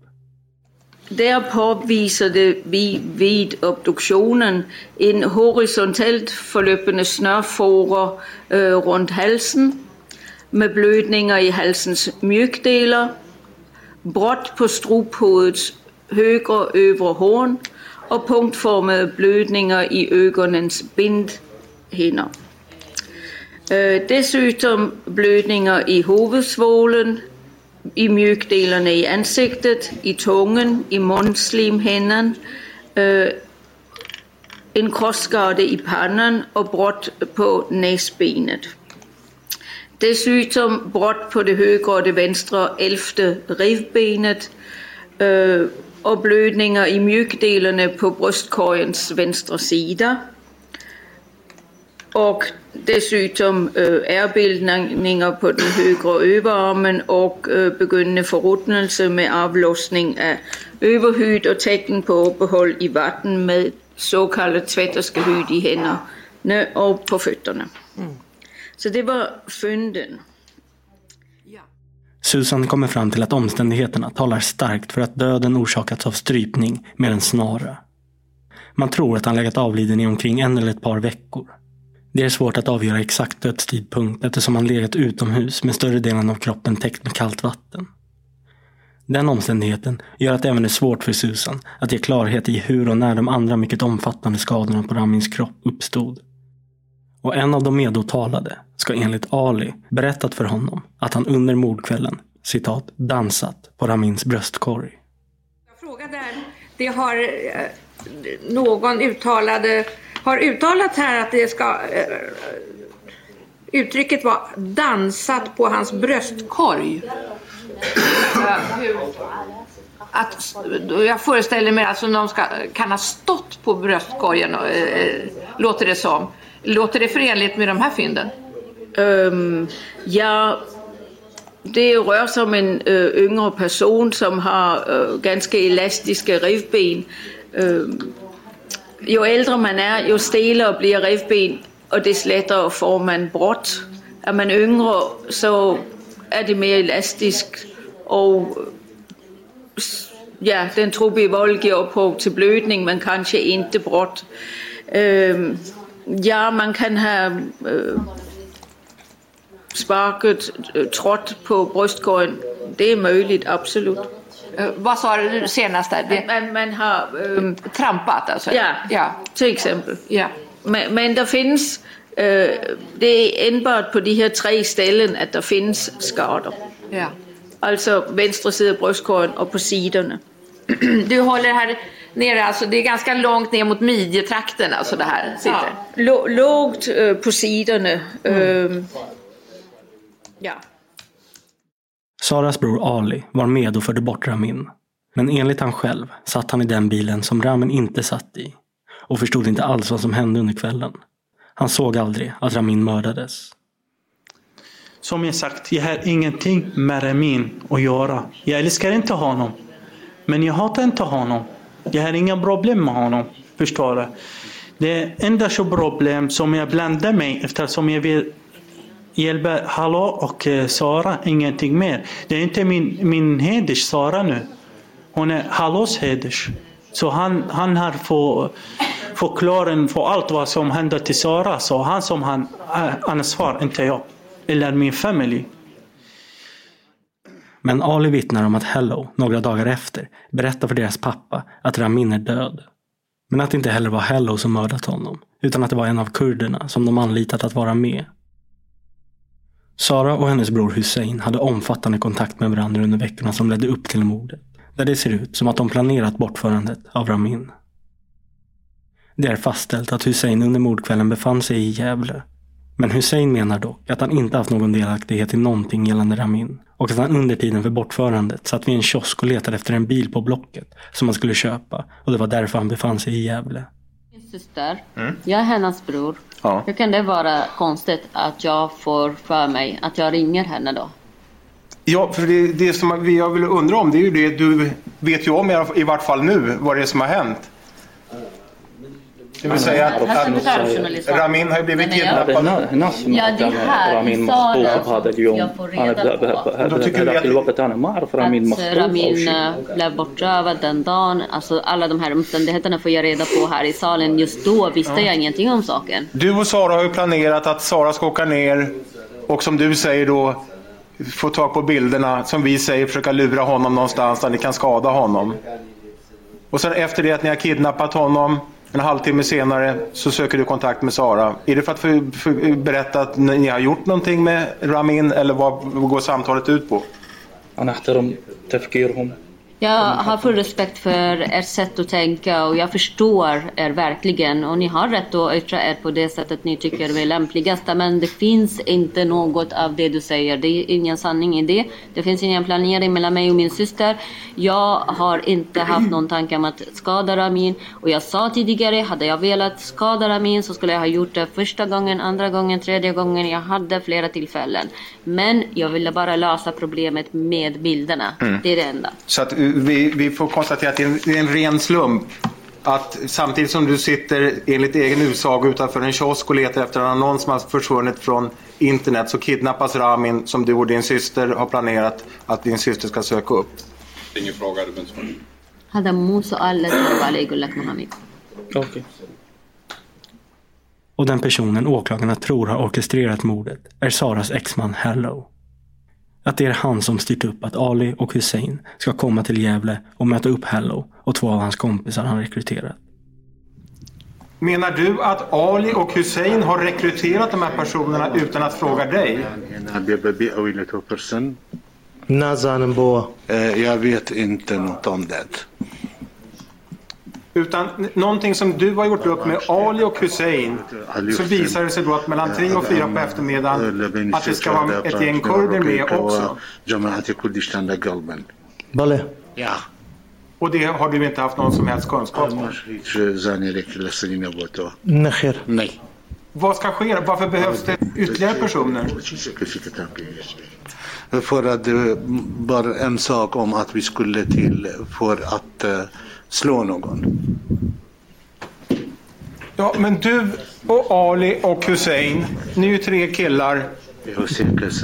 Där påvisade vi vid obduktionen en horisontellt förlöpande snörfåra øh, runt halsen med blödningar i halsens mjukdelar, brott på struphuvudets högra övre horn och punktformade blödningar i ögonens bindhinnor. Øh, dessutom blödningar i huvudsvålen, i mjukdelarna i ansiktet, i tungan, i munslimhinnan, eh, øh, en krosskada i pannan och brott på näsbenet. Dessutom brott på det högra och det vänstra elfte revbenet eh, øh, och blödningar i mjukdelarna på bröstkorgens vänstra sida. Och dessutom øh, ärrbildningar på den högra överarmen och øh, begyndende förruttnelse med avlossning av överhud och tecken på uppehåll i vatten med så kallad tvätterskehud i händerna och på fötterna. Så det var fynden. Susan kommer fram till att omständigheterna talar starkt för att döden orsakats av strypning mer än snara. Man tror att han legat avliden i omkring en eller ett par veckor. Det är svårt att avgöra exakt dödstidpunkt eftersom han legat utomhus med större delen av kroppen täckt med kallt vatten. Den omständigheten gör att det även är svårt för Susan att ge klarhet i hur och när de andra mycket omfattande skadorna på Ramins kropp uppstod. Och en av de medåtalade ska enligt Ali berättat för honom att han under mordkvällen citat dansat på Ramins bröstkorg. fråga där. Det har eh, någon uttalade, har uttalat här att det ska eh, uttrycket var dansat på hans bröstkorg. Att, jag föreställer mig att någon ska, kan ha stått på bröstkorgen, eh, eh, låter det som. Låter det förenligt med de här fynden? Um, ja, det rör sig om en uh, yngre person, som har uh, ganska elastiska revben. Øhm, jo äldre man är, ju stelare blir revben och desto lättare får man brott. Är man yngre, så är det mer elastiskt och... ja, den trubbiga vold ger upphov till blödning, men kanske inte brott. Ja, man kan ha øh, sparket, øh, på bröstkorgen. Det är möjligt, absolut vad sa du senast där? Det... Man, man har... øhm, Trampat alltså? Ja, ja. till exempel. Ja. Men, men der findes, øh, det er enbart på de her tre ställen, at der findes skader. Ja. Altså venstre side af bröstkorgen og på siderne. Du håller här nere, alltså det är ganska långt ner mot midjetrakten alltså det här sitter. Ja, lå, lågt øh, på siderne. Øh, ja. Saras bror Ali var med och förde bort Ramin. Men enligt han själv satt han i den bilen som Ramin inte satt i och förstod inte alls vad som hände under kvällen. Han såg aldrig att Ramin mördades. Som jag sagt, jag har ingenting med Ramin att göra. Jag älskar inte honom. Men jag hatar inte honom. Jag har inga problem med honom. Förstår du? Det enda problem som jag blandar mig eftersom jag vill hjälpa Hallå och eh, Sara, ingenting mer. Det är inte min, min heders Sara nu. Hon är Hallås heders. Så han, han har fått förklaringen för allt vad som händer till Sara. Så han som han eh, ansvar, inte jag. Eller min familj. Men Ali vittnar om att Hello, några dagar efter, berättar för deras pappa att Ramin är död. Men att det inte heller var Hello som mördat honom, utan att det var en av kurderna som de anlitat att vara med. Sara och hennes bror Hussein hade omfattande kontakt med varandra under veckorna som ledde upp till mordet, där det ser ut som att de planerat bortförandet av Ramin. Det är fastställt att Hussein under mordkvällen befann sig i Gävle. Men Hussein menar dock att han inte haft någon delaktighet i någonting gällande Ramin och att han under tiden för bortförandet satt vid en kiosk och letade efter en bil på Blocket som han skulle köpa och det var därför han befann sig i Gävle. Min syster, Mm. jag är hennes bror. Ja. Hur kan det vara konstigt att jag får för mig att jag ringer henne då? Ja, för det, det som jag vill undra om det är ju det du vet ju om i vart fall nu vad det är som har hänt. Det vill säga att, Ramin har ju blivit kidnappad. Ja, det är här i salen jag får reda på Då tycker vi att att Ramin blev bortrövad den dagen. Alltså alla de här omständigheterna får jag reda på här i salen. Just då visste jag ingenting om saken. Du och Sara har ju planerat att Sara ska åka ner och som du säger då få tag på bilderna. Som vi säger försöka lura honom någonstans där ni kan skada honom. Och sen efter det att ni har kidnappat honom en halvtimme senare så söker du kontakt med Sara. Är det för att för, för, berätta att ni har gjort någonting med Ramin eller vad, vad går samtalet ut på? أنا أحترم تفكيرهم jag har full respekt för ert sätt att tänka och jag förstår er verkligen. Och ni har rätt att yttra er på det sättet ni tycker är lämpligast. Men det finns inte något av det du säger. Det är ingen sanning i det. Det finns ingen planering mellan mig och min syster. Jag har inte haft någon tanke om att skada Ramin. Och jag sa tidigare, hade jag velat skada Ramin så skulle jag ha gjort det första gången, andra gången, tredje gången. Jag hade flera tillfällen. Men jag ville bara lösa problemet med bilderna. Mm. Det är det enda. Så att vi, vi får konstatera att det är, en, det är en ren slump. Att samtidigt som du sitter enligt egen utsago utanför en kiosk och letar efter en annons som har försvunnit från internet så kidnappas Ramin som du och din syster har planerat att din syster ska söka upp. Ingen fråga, du behöver inte svara. هذا مو سؤال لا تجاوب عليه يقول لك محامي أوكي Och den personen åklagarna tror har orkestrerat mordet är Saras exman Hello. Att det är han som styrt upp att Ali och Hussein ska komma till Gävle och möta upp Hello och två av hans kompisar han rekryterat. Menar du att Ali och Hussein har rekryterat de här personerna utan att fråga dig? Eh, Jag vet inte något om det. Utan någonting som du har gjort upp med Ali och Hussein så visar det sig då att mellan tre och fyra på eftermiddagen eh, att det ska vara ett gäng kurder med också. Ja. Och det har du inte haft någon som helst kunskap om? Eh, Nej. Vad ska ske? Varför behövs det ytterligare personer? För att eh, det var en sak om att vi skulle till för att slå någon. Ja, men du och Ali och Hussein, ni är ju tre killar.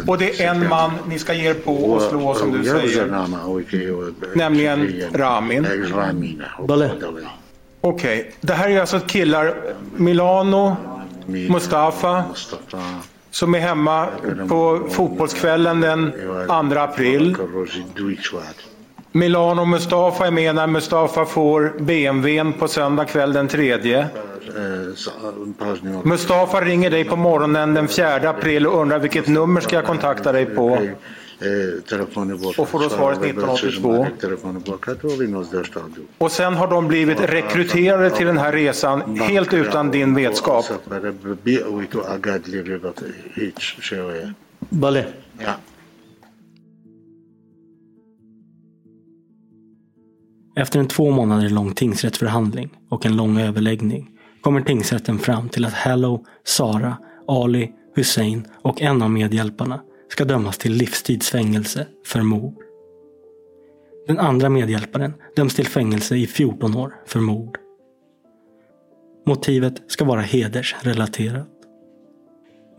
Och det är en man ni ska ge er på och slå som du säger. Nämligen Ramin. Okej, det här är alltså killar, Milano, Mustafa, som är hemma på fotbollskvällen den 2 april. Milano och Mustafa är med när Mustafa får BMWn på söndag kväll den 3. Mustafa ringer dig på morgonen den 4 april och undrar vilket nummer ska jag kontakta dig på? Och får då svaret 1982. Och sen har de blivit rekryterade till den här resan helt utan din vetskap. Ja. Efter en två månader lång tingsrättsförhandling och en lång överläggning kommer tingsrätten fram till att Hello, Sara, Ali, Hussein och en av medhjälparna ska dömas till livstidsfängelse för mord. Den andra medhjälparen döms till fängelse i 14 år för mord. Motivet ska vara hedersrelaterat.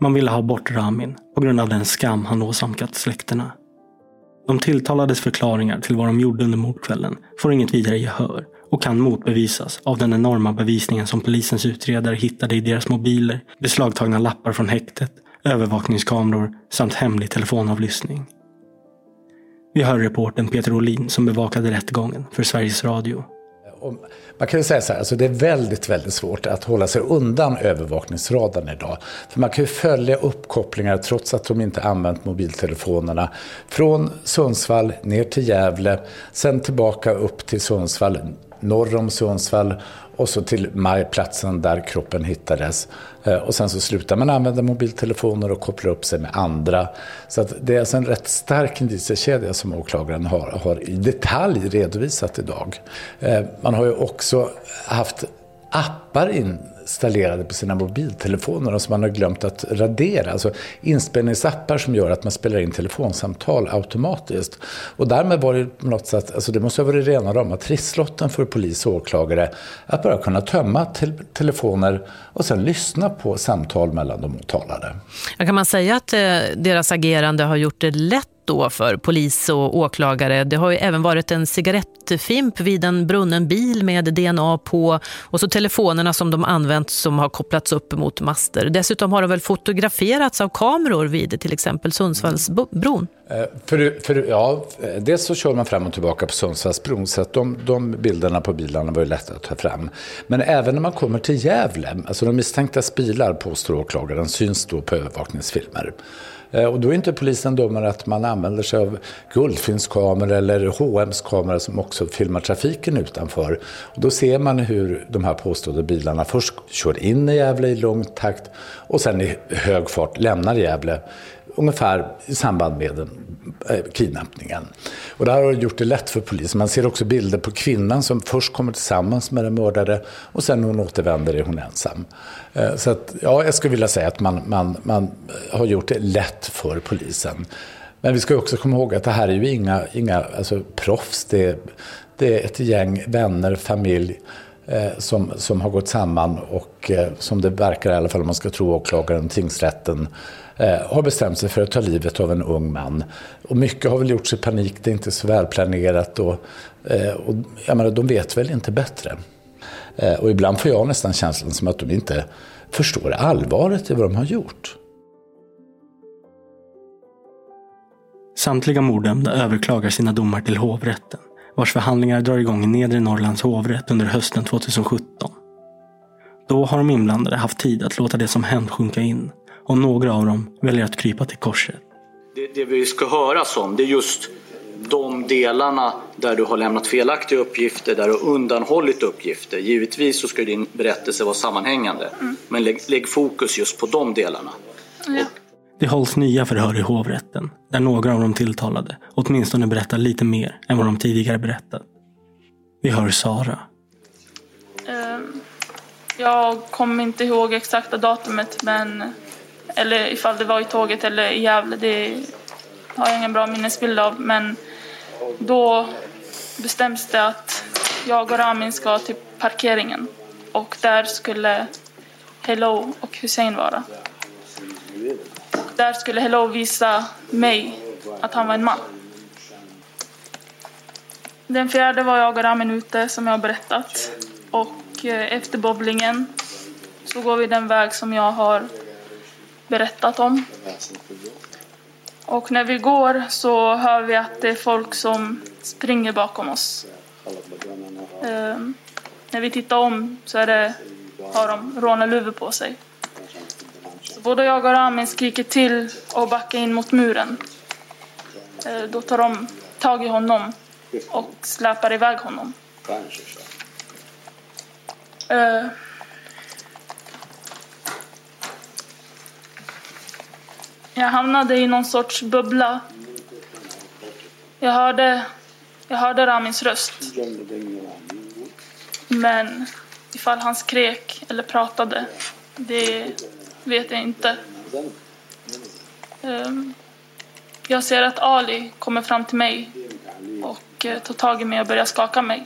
Man ville ha bort Ramin på grund av den skam han åsamkat släkterna. De tilltalades förklaringar till vad de gjorde under mordkvällen får inget vidare gehör och kan motbevisas av den enorma bevisningen som polisens utredare hittade i deras mobiler, beslagtagna lappar från häktet, övervakningskameror samt hemlig telefonavlyssning. Vi hör reporten Peter Olin som bevakade rättegången för Sveriges Radio. Man kan ju säga så här, alltså det är väldigt, väldigt svårt att hålla sig undan övervakningsradarn idag. För man kan ju följa uppkopplingar trots att de inte använt mobiltelefonerna. Från Sundsvall ner till Gävle, sen tillbaka upp till Sundsvall norr om Sundsvall och så till majplatsen där kroppen hittades. Eh, och sen så slutar man använda mobiltelefoner och kopplar upp sig med andra. Så att det är alltså en rätt stark indiciekedja som åklagaren har, har i detalj redovisat idag. Eh, man har ju också haft appar in installerade på sina mobiltelefoner och som man har glömt att radera. Alltså inspelningsappar som gör att man spelar in telefonsamtal automatiskt. Och därmed var det på något sätt, alltså det måste ha varit rena rama trisslotten för polis och åklagare att bara kunna tömma te telefoner och sen lyssna på samtal mellan de åtalade. Ja, kan man säga att eh, deras agerande har gjort det lätt då för polis och åklagare. Det har ju även varit en cigarettfimp vid en brunnen bil med DNA på och så telefonerna som de använt som har kopplats upp mot master. Dessutom har de väl fotograferats av kameror vid till exempel Sundsvallsbron. Eh, för, för, ja, dels så kör man fram och tillbaka på Sundsvallsbron så att de, de bilderna på bilarna var ju lätta att ta fram. Men även när man kommer till Gävle, alltså de misstänktas bilar påstår åklagaren syns då på övervakningsfilmer. Eh, och då är inte polisen dummare att man använder sig av guldfyndskameror eller H&M's kameror som också filmar trafiken utanför. Och då ser man hur de här påstådda bilarna först kör in i Gävle i lång takt och sen i hög fart lämnar Gävle ungefär i samband med den, Eh, kidnappningen. Och det här har gjort det lätt för polisen. Man ser också bilder på kvinnan som först kommer tillsammans med den mördade och sen när hon återvänder är hon ensam. Eh, så att, ja, jag skulle vilja säga att man, man, man eh, har gjort det lätt för polisen. Men vi ska också komma ihåg att det här är ju inga, inga alltså, proffs. Det, det är ett gäng vänner, familj eh, som, som har gått samman och eh, som det verkar i alla fall om man ska tro åklagaren, tingsrätten, Eh, har bestämt sig för att ta livet av en ung man. Och mycket har väl gjorts i panik, det är inte så välplanerat och, eh, och jag menar, de vet väl inte bättre. Eh, och ibland får jag nästan känslan som att de inte förstår allvaret i vad de har gjort. Samtliga morddömda överklagar sina domar till hovrätten, vars förhandlingar drar igång i Nedre Norrlands hovrätt under hösten 2017. Då har de inblandade haft tid att låta det som hänt sjunka in och några av dem väljer att krypa till korset. Det, det vi ska höras om det är just de delarna där du har lämnat felaktiga uppgifter, där du har undanhållit uppgifter. Givetvis så ska din berättelse vara sammanhängande, mm. men lägg, lägg, fokus just på de delarna. Ja. Det hålls nya förhör i hovrätten, där några av de tilltalade åtminstone berättar lite mer än vad de tidigare berättat. Vi hör Sara. Ehm, jag kommer inte ihåg exakta datumet, men eller ifall det var i tåget eller i Gävle, det har jag ingen bra minnesbild av. Men då bestäms det att jag och Ramin ska till parkeringen och där skulle Hello och Hussein vara. Där skulle Hello visa mig att han var en man. Den fjärde var jag och Ramin ute som jag har berättat och eh, efter bowlingen så går vi den väg som jag har berättat om. Och när vi går så hör vi att det är folk som springer bakom oss. Eh, när vi tittar om så är det, har de rånarluvor på sig. Så både jag och Ramin skriker till och backar in mot muren. Eh, då tar de tag i honom och släpar iväg honom. Eh, Jag hamnade i någon sorts bubbla. Jag hörde, jag hörde Ramins röst. Men ifall han skrek eller pratade, det vet jag inte. Ehm, jag ser att Ali kommer fram till mig och eh, tar tag i mig och börjar skaka mig.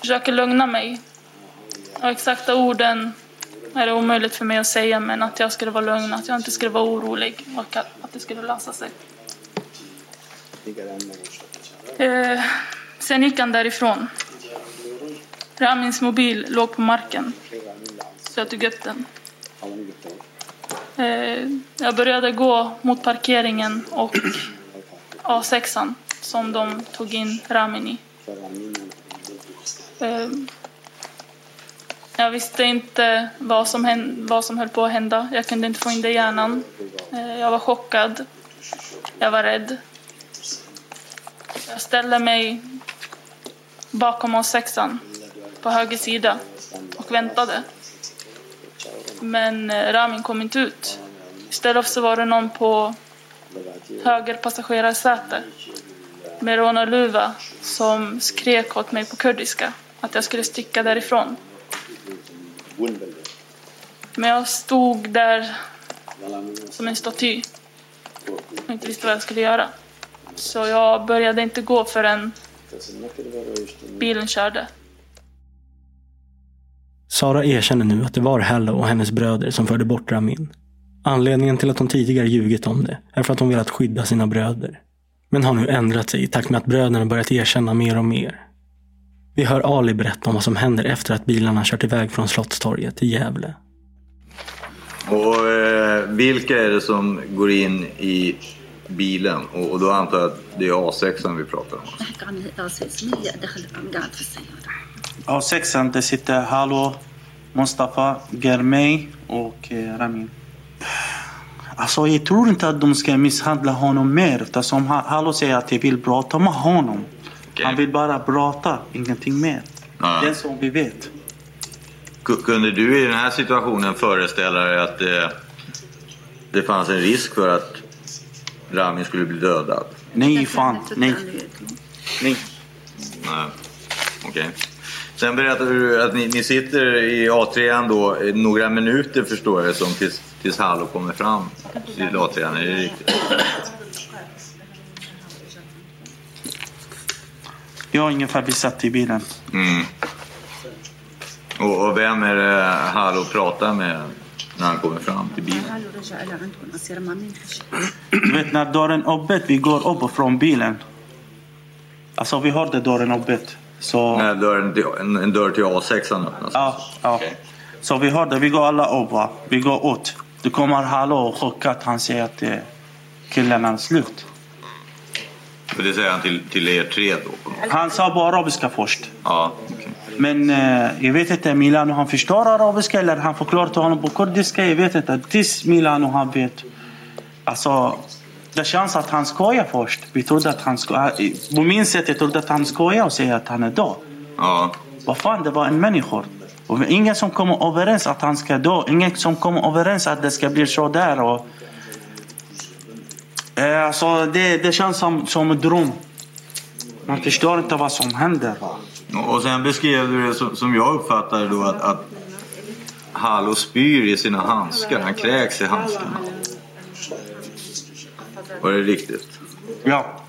Försöker lugna mig. Och exakta orden är det omöjligt för mig att säga, men att jag skulle vara lugn, att jag inte skulle vara orolig och att, att det skulle lösa sig. Eh, sen gick han därifrån. Ramins mobil låg på marken, så jag tog upp den. Eh, jag började gå mot parkeringen och A6an som de tog in Ramin i. Eh, jag visste inte vad som, hände, vad som höll på att hända. Jag kunde inte få in det i hjärnan. Eh, jag var chockad. Jag var rädd. Jag ställde mig bakom oss sexan på höger sida och väntade. Men eh, Ramin kom inte ut. Istället så var det någon på höger passagerarsäte med rånarluva som skrek åt mig på kurdiska att jag skulle sticka därifrån. Men jag stod där som en staty och inte visste vad jag skulle göra. Så jag började inte gå förrän bilen körde. Sara erkänner nu att det var Hallow och hennes bröder som förde bort Ramin. Anledningen till att hon tidigare ljugit om det är för att hon velat skydda sina bröder. Men har nu ändrat sig i takt med att bröderna börjat erkänna mer och mer. Vi hör Ali berätta om vad som händer efter att bilarna kört iväg från Slottstorget till Gävle. Och eh, vilka är det som går in i bilen? Och, och då antar jag att det är A6 vi pratar om. Ja, sexan, det sitter Halo, Mustafa, Germay och eh, Ramin. Alltså jag tror inte att de ska misshandla honom mer eftersom Ha- Halo säger att jag vill prata med honom. Han vill bara prata, ingenting mer. Ja. Det är så vi vet. Ku- Kunde du i den här situationen föreställa dig att det, det fanns en risk för att Ramin skulle bli dödad? Nej, fan. Nej. Nej. Nej, okej. Sen berättade du att ni, ni sitter i A3 då några minuter förstår jag som tills, tills Hallo kommer fram till A3. Är det riktigt? Jag har ungefär vi satt i bilen. Mm. Och, och vem är det Hallo pratar med när han kommer fram till bilen? Du vet när dörren är öppet, vi går upp från bilen. Alltså vi hörde dörren öppet. Så... När dörren en, en dörr till A6 öppnas? Ja, ja. Så vi hörde, vi går alla upp va? Vi går ut. Det kommer Hallå och chockat. Han säger att eh, killen är slut. För det säger han till, till er tre då? Han sa på arabiska först. Ja, okej. Men eh, jag vet inte, Milano han förstår arabiska eller han förklarar till honom på kurdiska. Jag vet inte. Tills Milano han vet. Alltså, det känns att han skojar först. Vi trodde att han skojar. På min sätt jag trodde att han skojar och säger att han är död. Ja. Vad fan, det var en människa. Och ingen som kommer överens att han ska dö. Ingen som kommer överens att det ska bli så där. Och, eh, alltså, det, det känns som, som en dröm. Man förstår inte vad som händer. Och sen beskrev du det som, som jag uppfattade då att, att Hallo spyr i sina handskar. Han kräks i handskarna. Var det riktigt? Ja.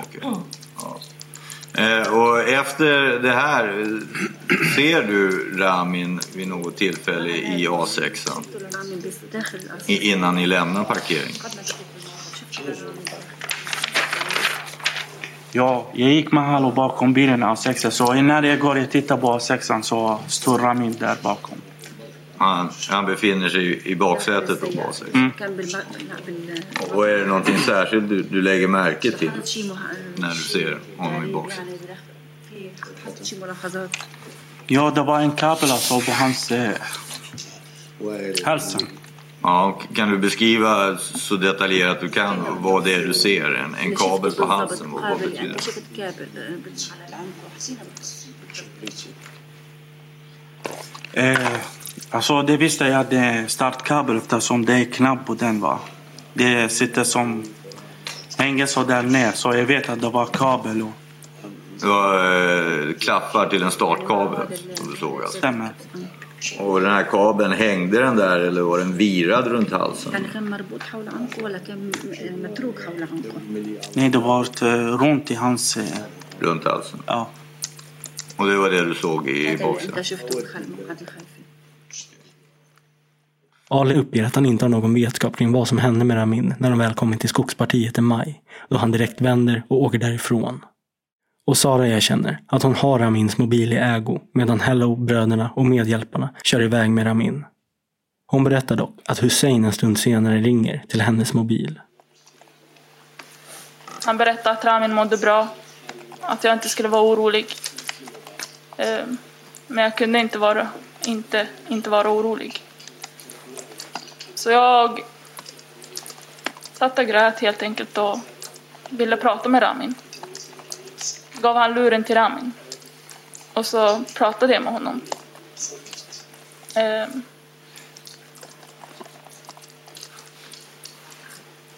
Okej. Ja. Eh, och efter det här, ser du Ramin vid något tillfälle i A6 i- innan ni lämnar parkeringen? Ja, jag gick med Hallå bakom bilen av sexan. Så när jag går och tittar på sexan så står Ramin där bakom. Han, han befinner sig i- baksätet på A6. Mm. Och är det någonting särskilt du, du lägger märke till när du ser honom i baksätet? Ja, det var en kabel alltså på hans eh, halsen. Ja, kan du beskriva så detaljerat du kan vad det är du ser? En, en kabel på halsen, vad, vad betyder det? Eh, alltså det visste jag att det är startkabel eftersom det är knapp på den va. Det sitter som hänger så där ner så jag vet att det var kabel och Det var eh, klappar till en startkabel som du såg alltså. stämmer. Och den här kabeln, hängde den där eller var den virad runt halsen? Nej, det var eh, runt i hans... Eh, runt halsen? Ja. Och det var det du såg i boxen? Ali uppger att han inte har någon vetskap kring vad som hände med Ramin när de väl kommit till skogspartiet i maj, då han direkt vänder och åker därifrån. Och Sara erkänner att hon har Ramins mobil i ägo medan Hello, bröderna och medhjälparna kör iväg med Ramin. Hon berättar dock att Hussein en stund senare ringer till hennes mobil. Han berättade att Ramin mådde bra, att jag inte skulle vara orolig. Ehm, men jag kunde inte vara, inte, inte vara orolig. Så jag satt och grät helt enkelt och ville prata med Ramin. Gav han luren till Ramin. Och så pratade jag med honom. Eh,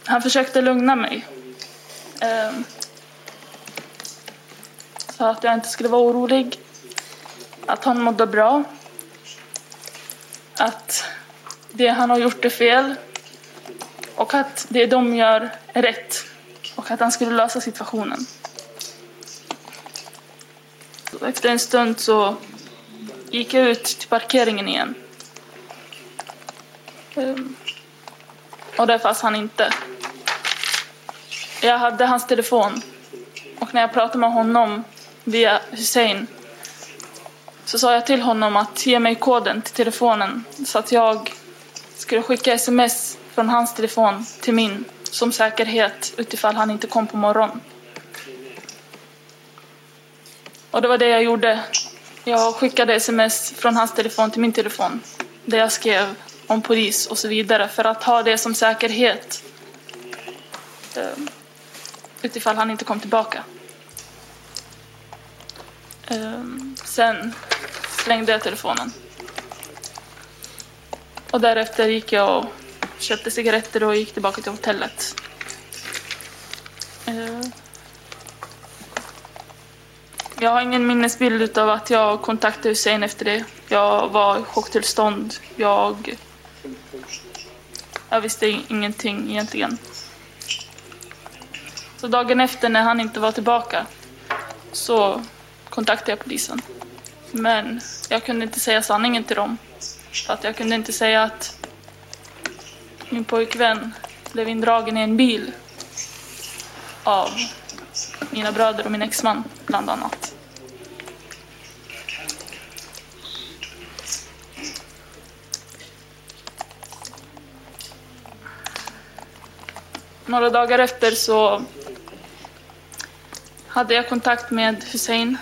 han försökte lugna mig. Eh, sa att jag inte skulle vara orolig. Att han mådde bra. Att det han har gjort är fel. Och att det de gör är rätt. Och att han skulle lösa situationen. Så efter en stund så gick jag ut till parkeringen igen. Ehm, och där fanns han inte. Jag hade hans telefon. Och när jag pratade med honom via Hussein så sa jag till honom att ge mig koden till telefonen så att jag skulle skicka sms från hans telefon till min som säkerhet utifall han inte kom på morgonen. Och det var det jag gjorde. Jag skickade sms från hans telefon till min telefon där jag skrev om polis och så vidare för att ha det som säkerhet ehm, utifall han inte kom tillbaka. Ehm, sen slängde jag telefonen. Och därefter gick jag och köpte cigaretter och gick tillbaka till hotellet. Ehm, jag har ingen minnesbild av att jag kontaktade Hussein efter det. Jag var i chocktillstånd. Jag, jag visste ingenting egentligen. Så dagen efter när han inte var tillbaka så kontaktade jag polisen. Men jag kunde inte säga sanningen till dem. För att jag kunde inte säga att min pojkvän blev indragen i en bil av mina bröder och min exman bland annat. Några dagar efter så hade jag kontakt med Hussein.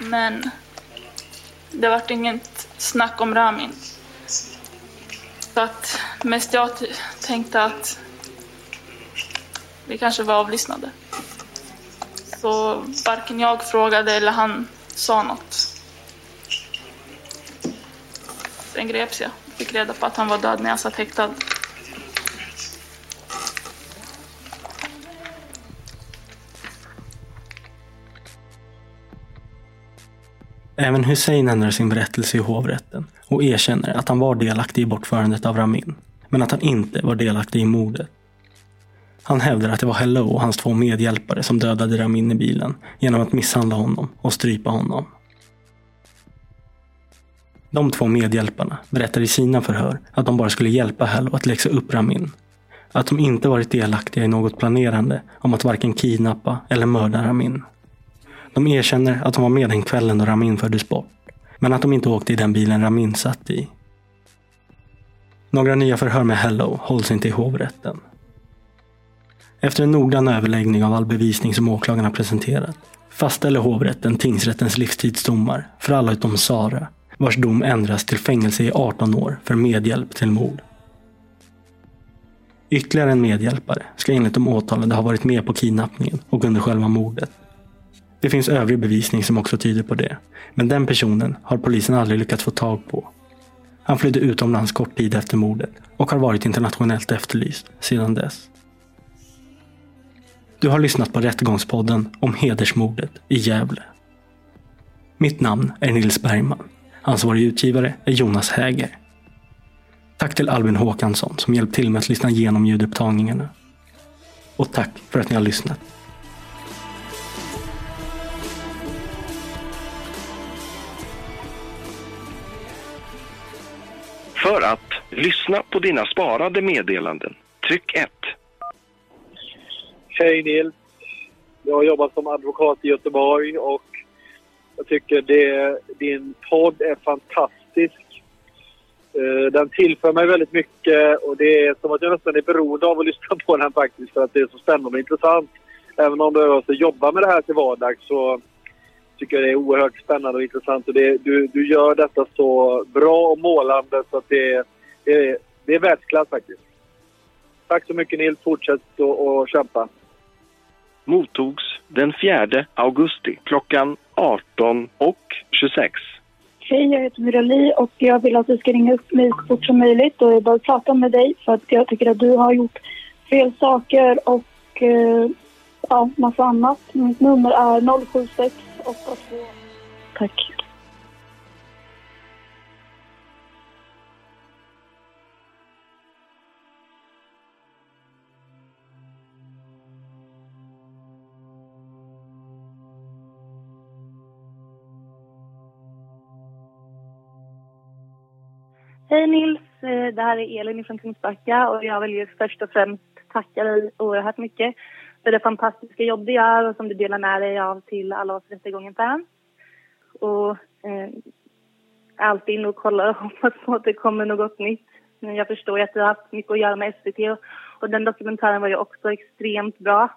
Men det vart inget snack om Ramin. Så att mest jag tänkte att vi kanske var avlyssnade. Så varken jag frågade eller han sa något. Sen greps jag. Fick reda på att han var död när jag satt häktad. Även Hussein ändrar sin berättelse i hovrätten och erkänner att han var delaktig i bortförandet av Ramin, men att han inte var delaktig i mordet. Han hävdar att det var Hello och hans två medhjälpare som dödade Ramin i bilen genom att misshandla honom och strypa honom. De två medhjälparna berättar i sina förhör att de bara skulle hjälpa Hello att läxa upp Ramin. Att de inte varit delaktiga i något planerande om att varken kidnappa eller mörda Ramin. De erkänner att de var med den kvällen då Ramin fördes bort, men att de inte åkte i den bilen Ramin satt i. Några nya förhör med Hello hålls inte i hovrätten. Efter en noggrann överläggning av all bevisning som åklagarna presenterat fastställer hovrätten tingsrättens livstidsdomar för alla utom Sara, vars dom ändras till fängelse i 18 år för medhjälp till mord. Ytterligare en medhjälpare ska enligt de åtalade ha varit med på kidnappningen och under själva mordet. Det finns övrig bevisning som också tyder på det. Men den personen har polisen aldrig lyckats få tag på. Han flydde utomlands kort tid efter mordet och har varit internationellt efterlyst sedan dess. Du har lyssnat på Rättegångspodden om hedersmordet i Gävle. Mitt namn är Nils Bergman. Ansvarig utgivare är Jonas Häger. Tack till Albin Håkansson som hjälpt till med att lyssna igenom ljudupptagningarna. Och tack för att ni har lyssnat. För att lyssna på dina sparade meddelanden, tryck 1. Hej Nils. Jag har jobbat som advokat i Göteborg och jag tycker det, din podd är fantastisk. Eh, den tillför mig väldigt mycket och det är som att jag nästan är beroende av att lyssna på den faktiskt för att det är så spännande och intressant. Även om jag också jobbar med det här till vardags så tycker jag det är oerhört spännande och intressant. Och det, du, du gör detta så bra och målande så att det, det, det är världsklass faktiskt. Tack så mycket Nils. Fortsätt att kämpa. Mottogs den 4 augusti klockan 18 och 26. Hej, jag heter Mirali och jag vill att du ska ringa upp mig så fort som möjligt och jag bara prata med dig för att jag tycker att du har gjort fel saker och eh, ja, massa annat. Mitt nummer är 07682. Tack. Hej Nils, eh, det här är Elin från Kungsbacka och jag vill ju först och främst tacka dig oerhört mycket för det fantastiska jobb du gör och som du delar med dig av till alla oss rättegången-fans. Och eh, alltid inne och kollar och hoppas på att det kommer något nytt. Men jag förstår ju att du har haft mycket att göra med SVT och, och den dokumentären var ju också extremt bra.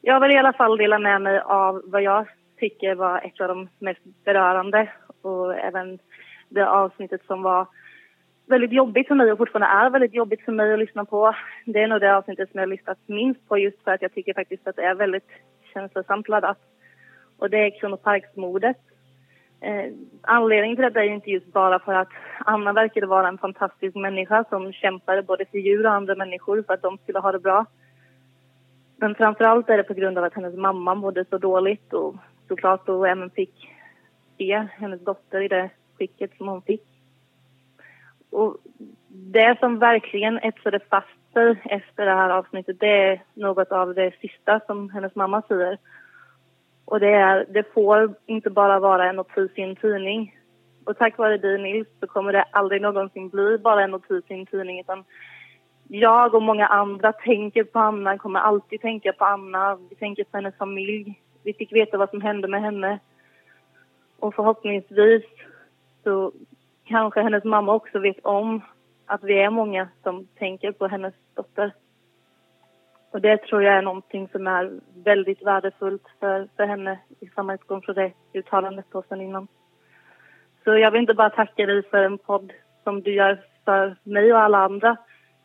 Jag vill i alla fall dela med mig av vad jag tycker var ett av de mest berörande och även det avsnittet som var väldigt jobbigt för mig och fortfarande är väldigt jobbigt för mig att lyssna på. Det är nog det avsnittet som jag har lyssnat minst på just för att jag tycker faktiskt att det är väldigt känslosamt laddat. Och det är Kronoparksmordet. Eh, anledningen till det är inte just bara för att Anna verkade vara en fantastisk människa som kämpade både för djur och andra människor för att de skulle ha det bra. Men framförallt är det på grund av att hennes mamma mådde så dåligt och såklart då även fick se hennes dotter i det skicket som hon fick. Och det som verkligen etsade fast sig efter det här avsnittet det är något av det sista som hennes mamma säger. Och det är, det får inte bara vara en notis i en tidning. Och tack vare dig Nils så kommer det aldrig någonsin bli bara en notis i en tidning utan jag och många andra tänker på Anna, kommer alltid tänka på Anna. Vi tänker på hennes familj. Vi fick veta vad som hände med henne. Och förhoppningsvis så kanske hennes mamma också vet om att vi är många som tänker på hennes dotter. Och det tror jag är någonting som är väldigt värdefullt för, för henne i utgångspunkt från det uttalandet då sen innan. Så jag vill inte bara tacka dig för en podd som du gör för mig och alla andra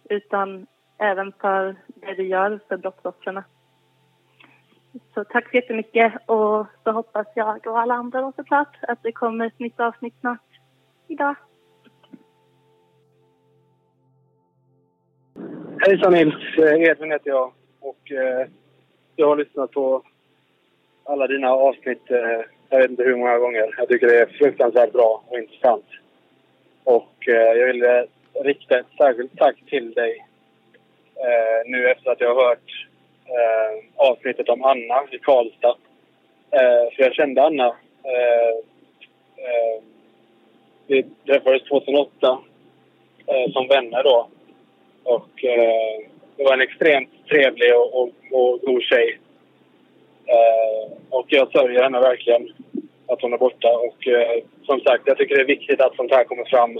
utan även för det du gör för brottsoffren. Så tack så jättemycket och så hoppas jag och alla andra då såklart att det kommer ett nytt avsnitt snart idag. Hejsan Nils, eh, Edvin heter jag och eh, jag har lyssnat på alla dina avsnitt, eh, jag vet inte hur många gånger. Jag tycker det är fruktansvärt bra och intressant. Och eh, jag vill eh, rikta ett särskilt tack till dig eh, nu efter att jag har hört avsnittet om Anna i Karlstad. För jag kände Anna. Vi träffades 2008 eh, som vänner då. Och eh, det var en extremt trevlig och, och, och god tjej. Eh, och jag sörjer henne verkligen att hon är borta. Och eh, som sagt, jag tycker det är viktigt att sånt här kommer fram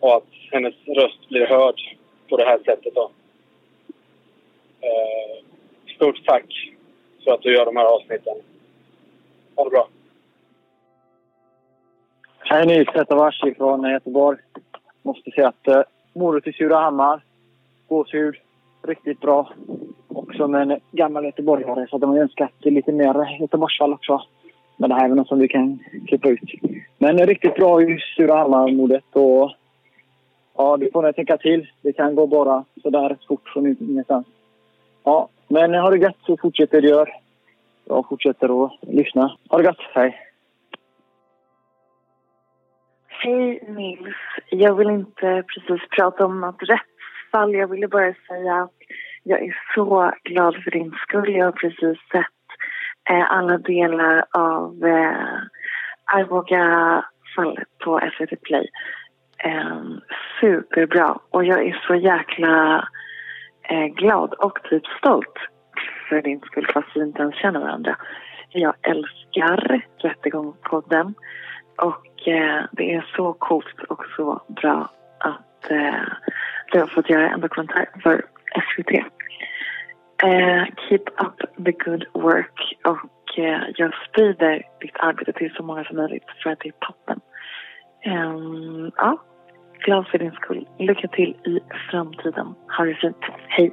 och att hennes röst blir hörd på det här sättet. Då. Eh, stort tack för att du gör de här avsnitten. Ha det bra. Hej Nils, Detta var Vashi från Göteborg. Måste säga att eh, morot i Surahammar, gåshud, riktigt bra. Och som en gammal göteborgare så hade man önskat lite mer Göteborgsfall också. Men det här är väl något som vi kan klippa ut. Men riktigt bra i Surahammar-modet och ja, du får nog tänka till. Det kan gå bara sådär fort från ingenstans. Ja, men har det gött så fortsätter du gör. Jag fortsätter att lyssna. Ha det gött, hej! Hej Nils. Jag vill inte precis prata om något rättsfall. Jag ville bara säga att jag är så glad för din skull. Jag har precis sett eh, alla delar av eh, Arboga-fallet på SVT Play. Eh, superbra. Och jag är så jäkla eh, glad och typ stolt för din skull fast vi inte ens känner varandra. Jag älskar Rättegångspodden. Och eh, det är så coolt och så bra att eh, du har fått göra en dokumentär för SVT. Eh, keep up the good work och eh, jag sprider ditt arbete till så många som möjligt för att det är toppen. Ehm, ja, glad för din skull. Lycka till i framtiden. Ha det fint. Hej!